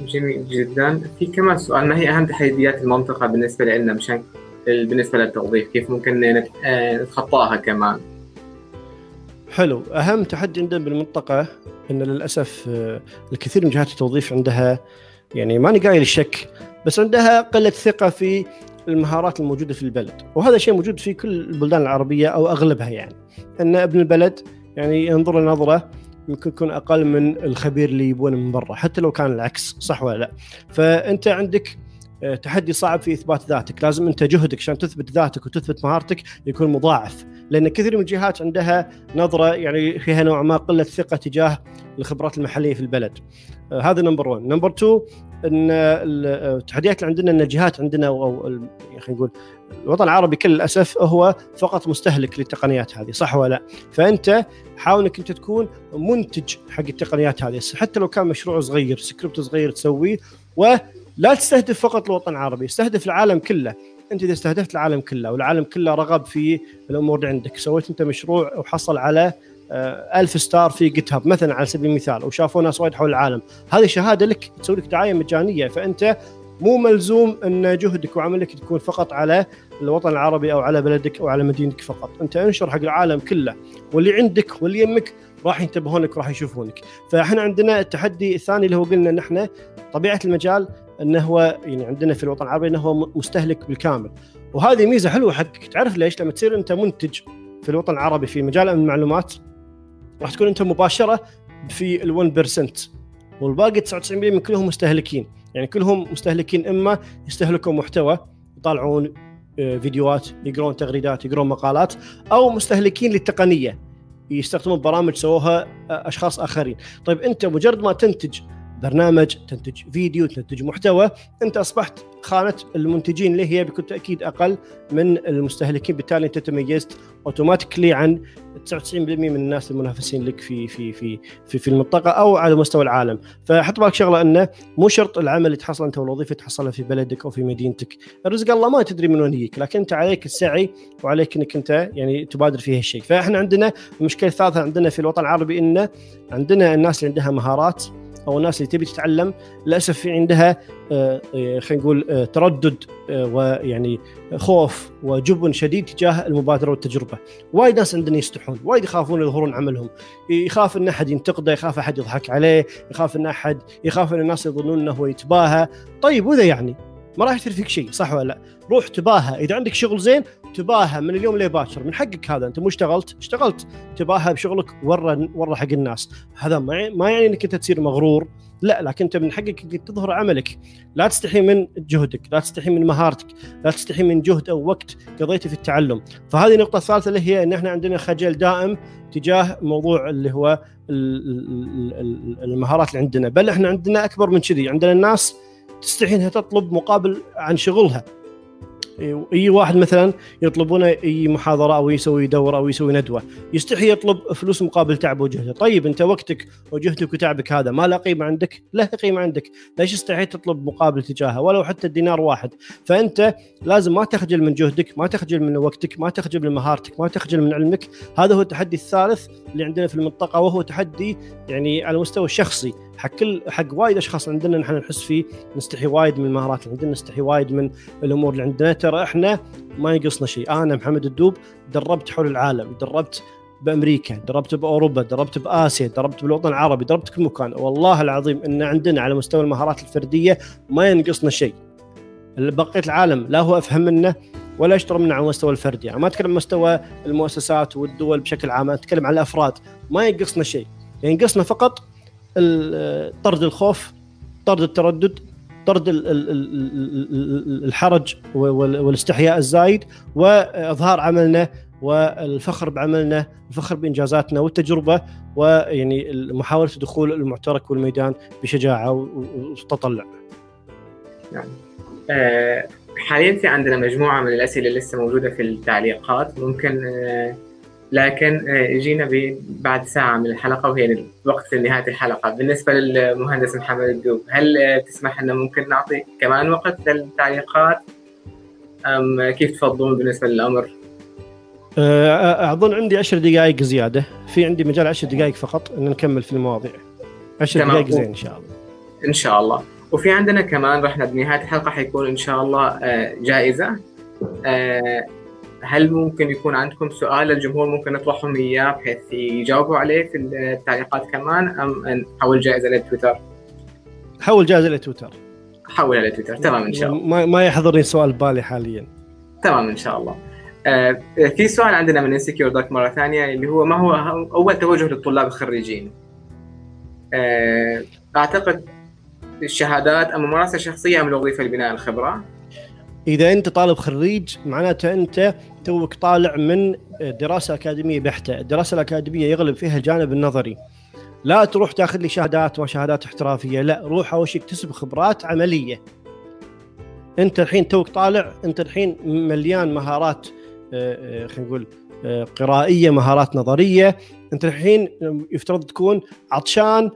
جميل جدا. في كمان سؤال ما هي أهم تحديات المنطقة بالنسبة لنا مشان بالنسبة للتوظيف؟ كيف ممكن آه، نتخطاها كمان؟ حلو. أهم تحدي عندنا بالمنطقة إن للأسف آه، الكثير من جهات التوظيف عندها يعني ماني قايل الشك بس عندها قلة ثقة في المهارات الموجودة في البلد. وهذا شيء موجود في كل البلدان العربية أو أغلبها يعني. أن ابن البلد يعني ينظر نظره يمكن يكون أقل من الخبير اللي يبونه من برا حتى لو كان العكس صح ولا لا؟ فأنت عندك آه، تحدي صعب في إثبات ذاتك. لازم أنت جهدك عشان تثبت ذاتك وتثبت مهارتك يكون مضاعف. لأن كثير من الجهات عندها نظرة يعني فيها نوع ما قلة ثقة تجاه الخبرات المحلية في البلد. آه، هذا number 1 number 2 إن التحديات اللي عندنا إن الجهات عندنا أو خلينا نقول الوطن العربي كل الأسف هو فقط مستهلك للتقنيات هذه صح ولا لا؟ فأنت حاول انك أنت تكون منتج حق التقنيات هذه حتى لو كان مشروع صغير سكريبت صغير تسويه ولا تستهدف فقط الوطن العربي استهدف العالم كله أنت إذا استهدفت العالم كله والعالم كله رغب في الأمور اللي عندك سويت أنت مشروع وحصل على ألف star في GitHub مثلا على سبيل المثال وشافوا ناس وايد حول العالم. هذه شهادة لك تسوي لك دعاية مجانية فأنت مو ملزوم أن جهدك وعملك تكون فقط على الوطن العربي أو على بلدك أو على مدينتك فقط. أنت انشر حق العالم كله واللي عندك واللي يمك راح ينتبهون لك وراح يشوفونك. فإحنا عندنا التحدي الثاني اللي هو قلنا إن إحنا طبيعة المجال إنه هو يعني عندنا في الوطن العربي إنه هو مستهلك بالكامل. وهذه ميزة حلوة حقك. تعرف ليش؟ لما تصير أنت منتج في الوطن العربي في مجال المعلومات راح تكون انت مباشرة في ال1% والباقي 99% من كلهم مستهلكين. يعني كلهم مستهلكين إما يستهلكوا محتوى يطالعون آه، فيديوهات يقرون تغريدات يقرون مقالات أو مستهلكين للتقنية يستخدمون برامج سووها آه، أشخاص آخرين. طيب أنت مجرد ما تنتج برنامج تنتج فيديو تنتج محتوى. أنت أصبحت خانة المنتجين اللي هي بكل تأكيد أقل من المستهلكين. بالتالي أنت تميزت اوتوماتيكلي عن 99% من الناس المنافسين لك في في في في, في المنطقة أو على مستوى العالم. فحط بالك شغلة أنه مو شرط العمل اللي تحصل أنت والوظيفة تحصلها في بلدك أو في مدينتك. الرزق الله ما تدري من وين يجيك لكن أنت عليك السعي وعليك أنك أنت يعني تبادر في هالشيء. فإحنا عندنا المشكلة الثالثه عندنا في الوطن العربي إنه عندنا الناس اللي عندها مهارات أو الناس اللي تبي تتعلم للأسف في عندها آه، آه، خلينا نقول آه، تردد ويعني خوف وجبن شديد تجاه المبادرة والتجربة، وايد ناس عندنا يستحون، وايد يخافون يظهرون عملهم، يخاف إن أحد ينتقده، يخاف أحد يضحك عليه، يخاف إن أحد يخاف إن الناس يظنون إنه هو يتباهى، طيب وإذا يعني ما راح يصير فيك شيء صح ولا لا؟ روح تباهى. إذا عندك شغل زين تباهى من اليوم لباكر من حقك هذا أنت مو اشتغلت؟ اشتغلت. تباهى بشغلك ورا ورا حق الناس. هذا ما ما يعني إنك أنت تصير مغرور. لا لكن أنت من حقك إنك تظهر عملك. لا تستحي من جهدك لا تستحي من مهارتك لا تستحي من جهد أو وقت قضيته في التعلم. فهذه النقطه الثالثه اللي هي إن إحنا عندنا خجل دائم تجاه موضوع اللي هو المهارات اللي عندنا. بل إحنا عندنا أكبر من كذي. عندنا الناس تستحي إنها تطلب مقابل عن شغلها. اي واحد مثلا يطلبونه أي محاضرة أو يسوي دورة أو يسوي ندوة يستحي يطلب فلوس مقابل تعبه وجهده. طيب أنت وقتك وجهدك وتعبك هذا ما له قيمة عندك؟ له قيمة عندك. ليش استحيت تطلب مقابل تجاهه؟ ولو حتى الدينار واحد. فأنت لازم ما تخجل من جهدك ما تخجل من وقتك ما تخجل من مهارتك ما تخجل من علمك. هذا هو التحدي الثالث اللي عندنا في المنطقة وهو تحدي يعني على المستوى الشخصي حق كل حق وايد أشخاص عندنا نحن نحس فيه نستحي وايد من المهارات اللي عندنا نستحي وايد من الأمور اللي عندنا. ترى إحنا ما ينقصنا شيء. أنا محمد الدوب دربت حول العالم دربت بأمريكا دربت بأوروبا دربت بآسيا دربت بالوطن العربي دربت كل مكان. والله العظيم إن عندنا على مستوى المهارات الفردية ما ينقصنا شيء. بقية العالم لا هو أفهم منه ولا اشتغل منه على المستوى الفردي. يعني ما أتكلم مستوى المؤسسات والدول بشكل عام أتكلم عن الأفراد. ما ينقصنا شيء. ينقصنا فقط طرد الخوف طرد التردد طرد الحرج والاستحياء الزايد وإظهار عملنا والفخر بعملنا الفخر بإنجازاتنا والتجربة ويعني محاوله دخول المعترك والميدان بشجاعة وتطلع. آه حاليا في عندنا مجموعة من الأسئلة لسه موجودة في التعليقات ممكن آه لكن آه جينا بعد ساعة من الحلقة وهي وقت نهايه الحلقة. بالنسبة للمهندس محمد الدوب هل آه تسمح لنا ممكن نعطي كمان وقت للتعليقات؟ أم كيف تفضلون بالنسبة للأمر؟ آه، أظن عندي 10 دقائق زيادة. في عندي مجال 10 دقائق فقط إن نكمل في المواضيع. 10 دقائق زين إن شاء الله. إن شاء الله. وفي عندنا كمان رحنا بنهايه الحلقة حيكون إن شاء الله جائزة. آه، هل ممكن يكون عندكم سؤال للجمهور ممكن نطرحهم إياه بحيث يجاوبوا عليه في التعليقات كمان أم نحول جائزة للتويتر؟ حول جائزة لتويتر حولها لتويتر تمام إن شاء الله. ما, ما يحضرني سؤال ببالي حاليا. تمام إن شاء الله. آه في سؤال عندنا من Insecure Doc مرة ثانية اللي هو ما هو أول توجه للطلاب الخريجين؟ آه أعتقد الشهادات أم ممارسه شخصيه أم الوظيفة لبناء الخبرة؟ إذا أنت طالب خريج معناته أنت توك طالع من دراسة أكاديمية بحتة. الدراسة الأكاديمية يغلب فيها الجانب النظري. لا تروح تاخذ لي شهادات وشهادات احترافية لا روح أول شيء اكتسب خبرات عملية. أنت الحين توك طالع أنت الحين مليان مهارات آه، آه، خلينا نقول آه، قرائية مهارات نظرية. أنت الحين يفترض تكون عطشان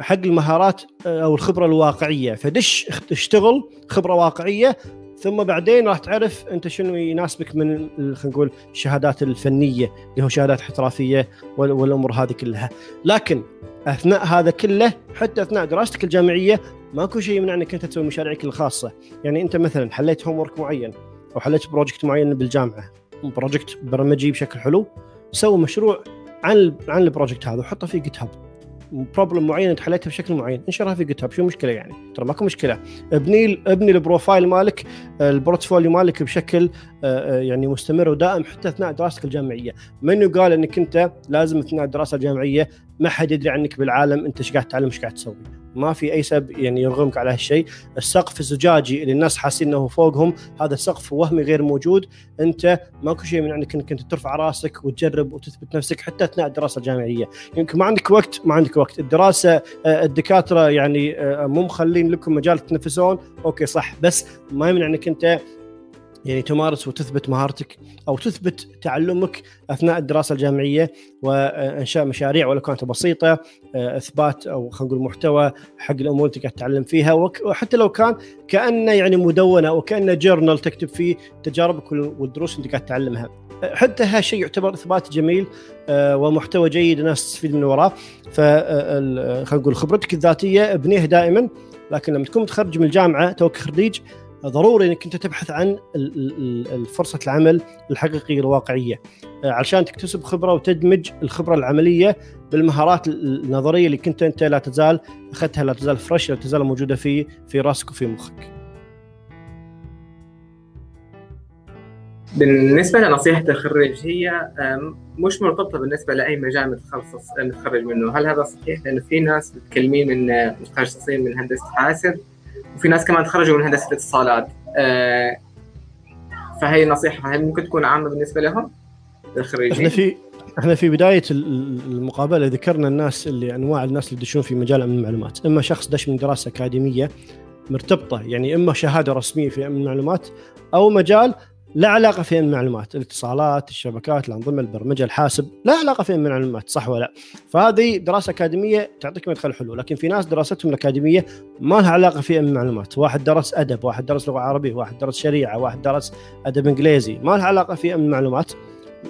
حق المهارات أو الخبرة الواقعية. فدش اشتغل خبرة واقعية ثم بعدين راح تعرف أنت شنو يناسبك من خلينا نقول الشهادات الفنية اللي هو شهادات احترافية والأمور هذه كلها. لكن أثناء هذا كله حتى أثناء دراستك الجامعية ماكو شيء يمنع انك انت تسوي مشاريعك الخاصة. يعني أنت مثلا حليت homework معين أو حليت project معين بالجامعة project برمجي بشكل حلو سوي مشروع عن عن ال project هذا وحطه في GitHub problem معين انت حليتها بشكل معين انشرها في GitHub شو المشكلة يعني؟ ترى ماكو مشكلة. ابني ابني ال profile مالك ال portfolio مالك بشكل آه، آه، يعني مستمر ودائم حتى اثناء دراستك الجامعية. من قال إنك أنت لازم اثناء الدراسة الجامعية ما حد يدري عنك بالعالم أنت إيش قاعد تتعلم إيش قاعد تسوي؟ ما في أي سبب يعني يرغمك على هالشيء. السقف الزجاجي اللي الناس حاسين إنه فوقهم هذا سقف وهمي غير موجود. أنت ماكو شيء من عندك إنك أنت ترفع راسك وتجرب وتثبت نفسك حتى أثناء الدراسة الجامعية. يمكن ما عندك وقت ما عندك وقت. الدراسة آه، الدكاترة يعني مو مخلين لكم مجال تتنفسون. أوكي صح. بس ما يمنع إنك أنت يعني تمارس وتثبت مهارتك أو تثبت تعلمك أثناء الدراسة الجامعية وإنشاء مشاريع ولو كانت بسيطة آه، إثبات أو خلينا نقول محتوى حق الأمور اللي قاعد تتعلم فيها وحتى لو كان كأنه يعني مدونة أو كأنه جورنال تكتب فيه تجاربك والدروس اللي قاعد تتعلمها. حتى هالشيء يعتبر إثبات جميل آه، ومحتوى جيد الناس تستفيد من وراه. ف خلينا نقول خبرتك الذاتية ابنيها دائما لكن لما تكون متخرج من الجامعة توك خريج ضروري إنك أنت تبحث عن فرصة العمل الحقيقية الواقعية آه، علشان تكتسب خبرة وتدمج الخبرة العملية بالمهارات النظرية اللي كنت أنت لا تزال أخذتها لا تزال فريش لا تزال موجودة في في راسك وفي مخك. بالنسبة لنصيحة الخريج هي مش مرتبطة بالنسبة لأي مجال متخصص متخرج منه، هل هذا صحيح؟ لأنه في ناس بتكلمين من متخصصين من هندسة حاسب وفي ناس كمان تخرجوا من هندسة الاتصالات. آه، فهي نصيحة هل ممكن تكون عامة بالنسبة لهم؟ الخريجين؟ إحنا في إحنا في بداية المقابلة ذكرنا الناس اللي أنواع الناس اللي يدشون في مجال امن المعلومات، إما شخص دش من دراسة أكاديمية مرتبطة يعني إما شهادة رسمية في امن المعلومات أو مجال لا علاقة في المعلومات الاتصالات الشبكات الأنظمة البرمجة الحاسب لا علاقة في المعلومات صح ولا لا؟ فهذه دراسة أكاديمية تعطيك مدخل حلو لكن في ناس دراستهم الأكاديمية ما لها علاقة في المعلومات. واحد درس أدب واحد درس لغة عربية واحد درس شريعة واحد درس أدب إنجليزي ما لها علاقة في المعلومات.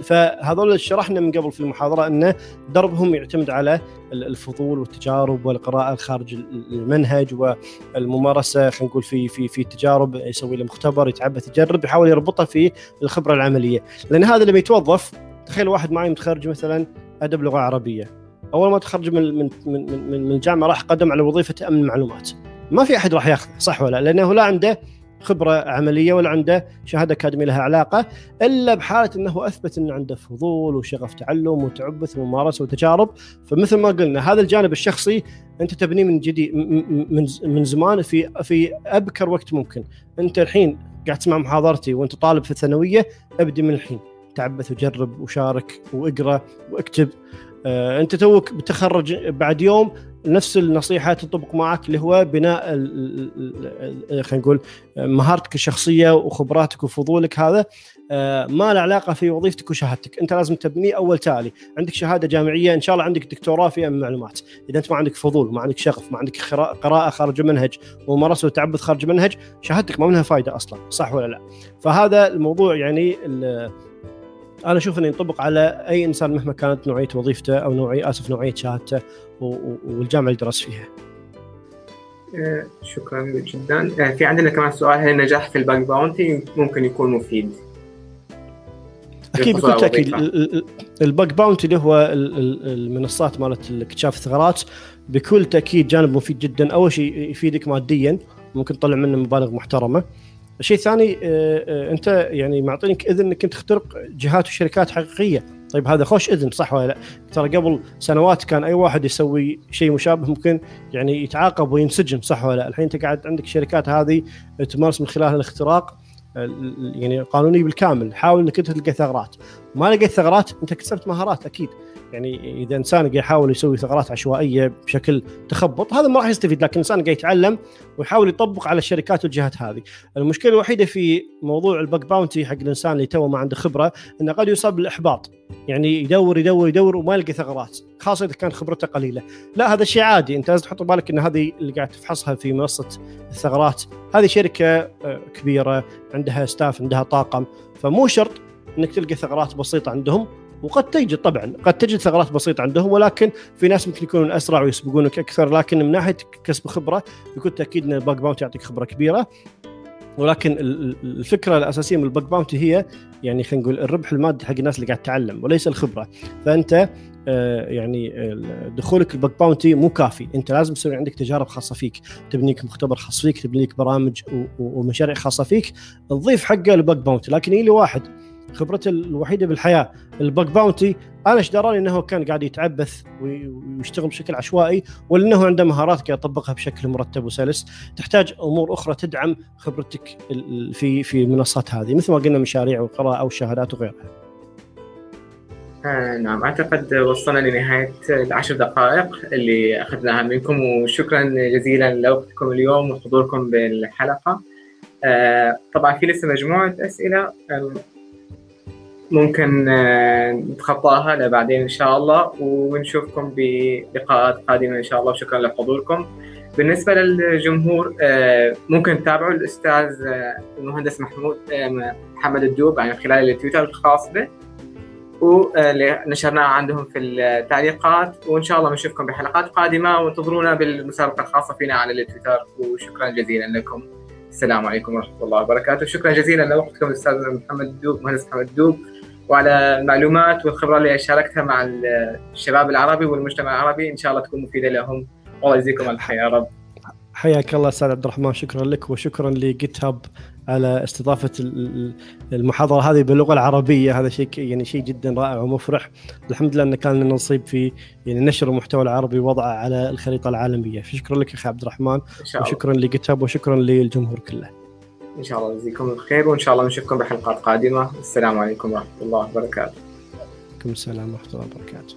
فهذول اللي شرحنا من قبل في المحاضرة إنه دربهم يعتمد على الفضول والتجارب والقراءة خارج المنهج والممارسة خلينا نقول في في في تجارب يسوي له مختبر يتعبث يجرب يحاول يربطه في الخبرة العملية. لأن هذا لما يتوظف تخيل واحد معي متخرج مثلا أدب لغة عربية. أول ما تخرج من من من من, من الجامعة راح قدم على وظيفة أمن معلومات ما في أحد راح ياخذه صح ولا لأنه لا عنده خبرة عملية ولا عنده شهادة أكاديمية لها علاقة إلا بحالة أنه أثبت إنه عنده فضول وشغف تعلم وتعبث وممارسة وتجارب. فمثل ما قلنا هذا الجانب الشخصي أنت تبنيه من جديد من من زمان في في أبكر وقت ممكن. أنت الحين قاعد تسمع محاضرتي وأنت طالب في الثانوية أبدي من الحين. تعبث وجرب وشارك وإقرأ وأكتب. انت توك بتخرج بعد يوم نفس النصيحة تطبق معك اللي هو بناء خلينا نقول مهارتك الشخصية وخبراتك وفضولك هذا آه، ما له علاقة في وظيفتك وشهادتك، انت لازم تبنيه أول تالي، عندك شهادة جامعية إن شاء الله عندك دكتوراه في المعلومات، إذا أنت ما عندك فضول، ما عندك شغف، ما عندك قراءة خارج المنهج وممارسه وتعبث خارج المنهج، شهادتك ما منها فائده أصلا، صح ولا لا؟ فهذا الموضوع يعني أنا أشوف إنه ينطبق على أي إنسان مهما كانت نوعية وظيفته أو نوعية آسف نوعية شهادته والجامعة اللي درس فيها. آه، شكرا جدا آه، في عندنا كمان سؤال هل النجاح في ال bug bounty ممكن يكون مفيد؟ أكيد بكل تاكيد ال bug bounty اللي هو المنصات مالت اكتشاف الثغرات بكل تأكيد جانب مفيد جدا أول شيء يفيدك ماديا ممكن تطلع منه مبالغ محترمة الشيء الثاني آه، آه، أنت يعني معطينك إذن إنك أنت تخترق جهات وشركات حقيقية طيب هذا خوش إذن صح ولا لا؟ ترى قبل سنوات كان أي واحد يسوي شيء مشابه ممكن يعني يتعاقب وينسجن صح ولا لا؟ الحين أنت قاعد عندك شركات هذه تمارس من خلالها الاختراق يعني قانوني بالكامل حاول إنك أنت تلقى ثغرات ما لقيت ثغرات انت كسبت مهارات أكيد. يعني إذا إنسان قاعد يحاول يسوي ثغرات عشوائية بشكل تخبط هذا ما راح يستفيد لكن إنسان قاعد يتعلم ويحاول يطبق على الشركات والجهات هذه. المشكلة الوحيدة في موضوع ال bug bounty حق الإنسان اللي تو ما عنده خبرة إنه قد يصاب بالإحباط. يعني يدور يدور يدور وما يلقى ثغرات خاصة إذا كان خبرته قليلة. لا هذا شيء عادي أنت لازم تحط بالك إن هذه اللي قاعد تفحصها في منصة الثغرات هذه شركة آه، كبيرة عندها staff عندها طاقم. فمو شرط إنك تلقى ثغرات بسيطة عندهم وقد تجد طبعا قد تجد ثغرات بسيطة عندهم ولكن في ناس ممكن يكونون أسرع ويسبقونك أكثر لكن من ناحية كسب خبرة بكل تأكيد إن ال bug bounty يعطيك خبرة كبيرة. ولكن الفكرة الأساسية من ال bug bounty هي يعني خلينا نقول الربح المادي حق الناس اللي قاعد تتعلم وليس الخبرة. فأنت آه، يعني دخولك ال bug bounty مو كافي. أنت لازم تسوي عندك تجارب خاصة فيك. تبني لك مختبر خاص فيك تبني لك برامج ومشاريع خاصة فيك. تضيف حقه ال bug bounty. لكن يجي لي واحد خبرته الوحيدة بالحياة ال bug bounty. أنا إيش دراني إنه كان قاعد يتعبث ويشتغل بشكل عشوائي ولا انه عنده مهارات قاعد يطبقها بشكل مرتب وسلس. تحتاج أمور أخرى تدعم خبرتك في في المنصات هذه مثل ما قلنا مشاريع وقراءة وشهادات وغيرها. آه نعم. أعتقد وصلنا لنهاية العشر دقائق اللي أخذناها منكم وشكرا جزيلا لوقتكم اليوم وحضوركم بالحلقة. آه طبعا في لسه مجموعة أسئلة. ممكن آه، نتخطاها لبعدين إن شاء الله ونشوفكم بلقاءات قادمة إن شاء الله. وشكرا لحضوركم. بالنسبة للجمهور آه، ممكن تتابعوا الأستاذ آه، المهندس محمود محمد الدوب عن خلال التويتر الخاص به. ونشرناه عندهم في التعليقات. وإن شاء الله بنشوفكم بحلقات قادمة. وانتظرونا بالمسابقة الخاصة فينا على التويتر. وشكرا جزيلا لكم. السلام عليكم ورحمة الله وبركاته. شكرا جزيلا لوقتكم الاستاذ محمد الدوب مهندس محمد الدوب. وعلى المعلومات والخبرة اللي شاركتها مع الشباب العربي والمجتمع العربي إن شاء الله تكون مفيدة لهم. والله يجزيكم الخير يا رب. حياك الله أستاذ عبد الرحمن شكرا لك وشكرا لجيت هاب على استضافة المحاضرة هذه باللغة العربية. هذا شيء يعني شيء جدا رائع ومفرح. الحمد لله إن كان لنا نصيب في يعني نشر المحتوى العربي ووضعه على الخريطة العالمية. فشكرا لك أخي عبد الرحمن. وشكرا لجيت هاب وشكرا للجمهور كله. إن شاء الله يجزيكم الخير وإن شاء الله نشوفكم بحلقات قادمة السلام عليكم ورحمة الله وبركاته. وعليكم السلام ورحمة الله وبركاته.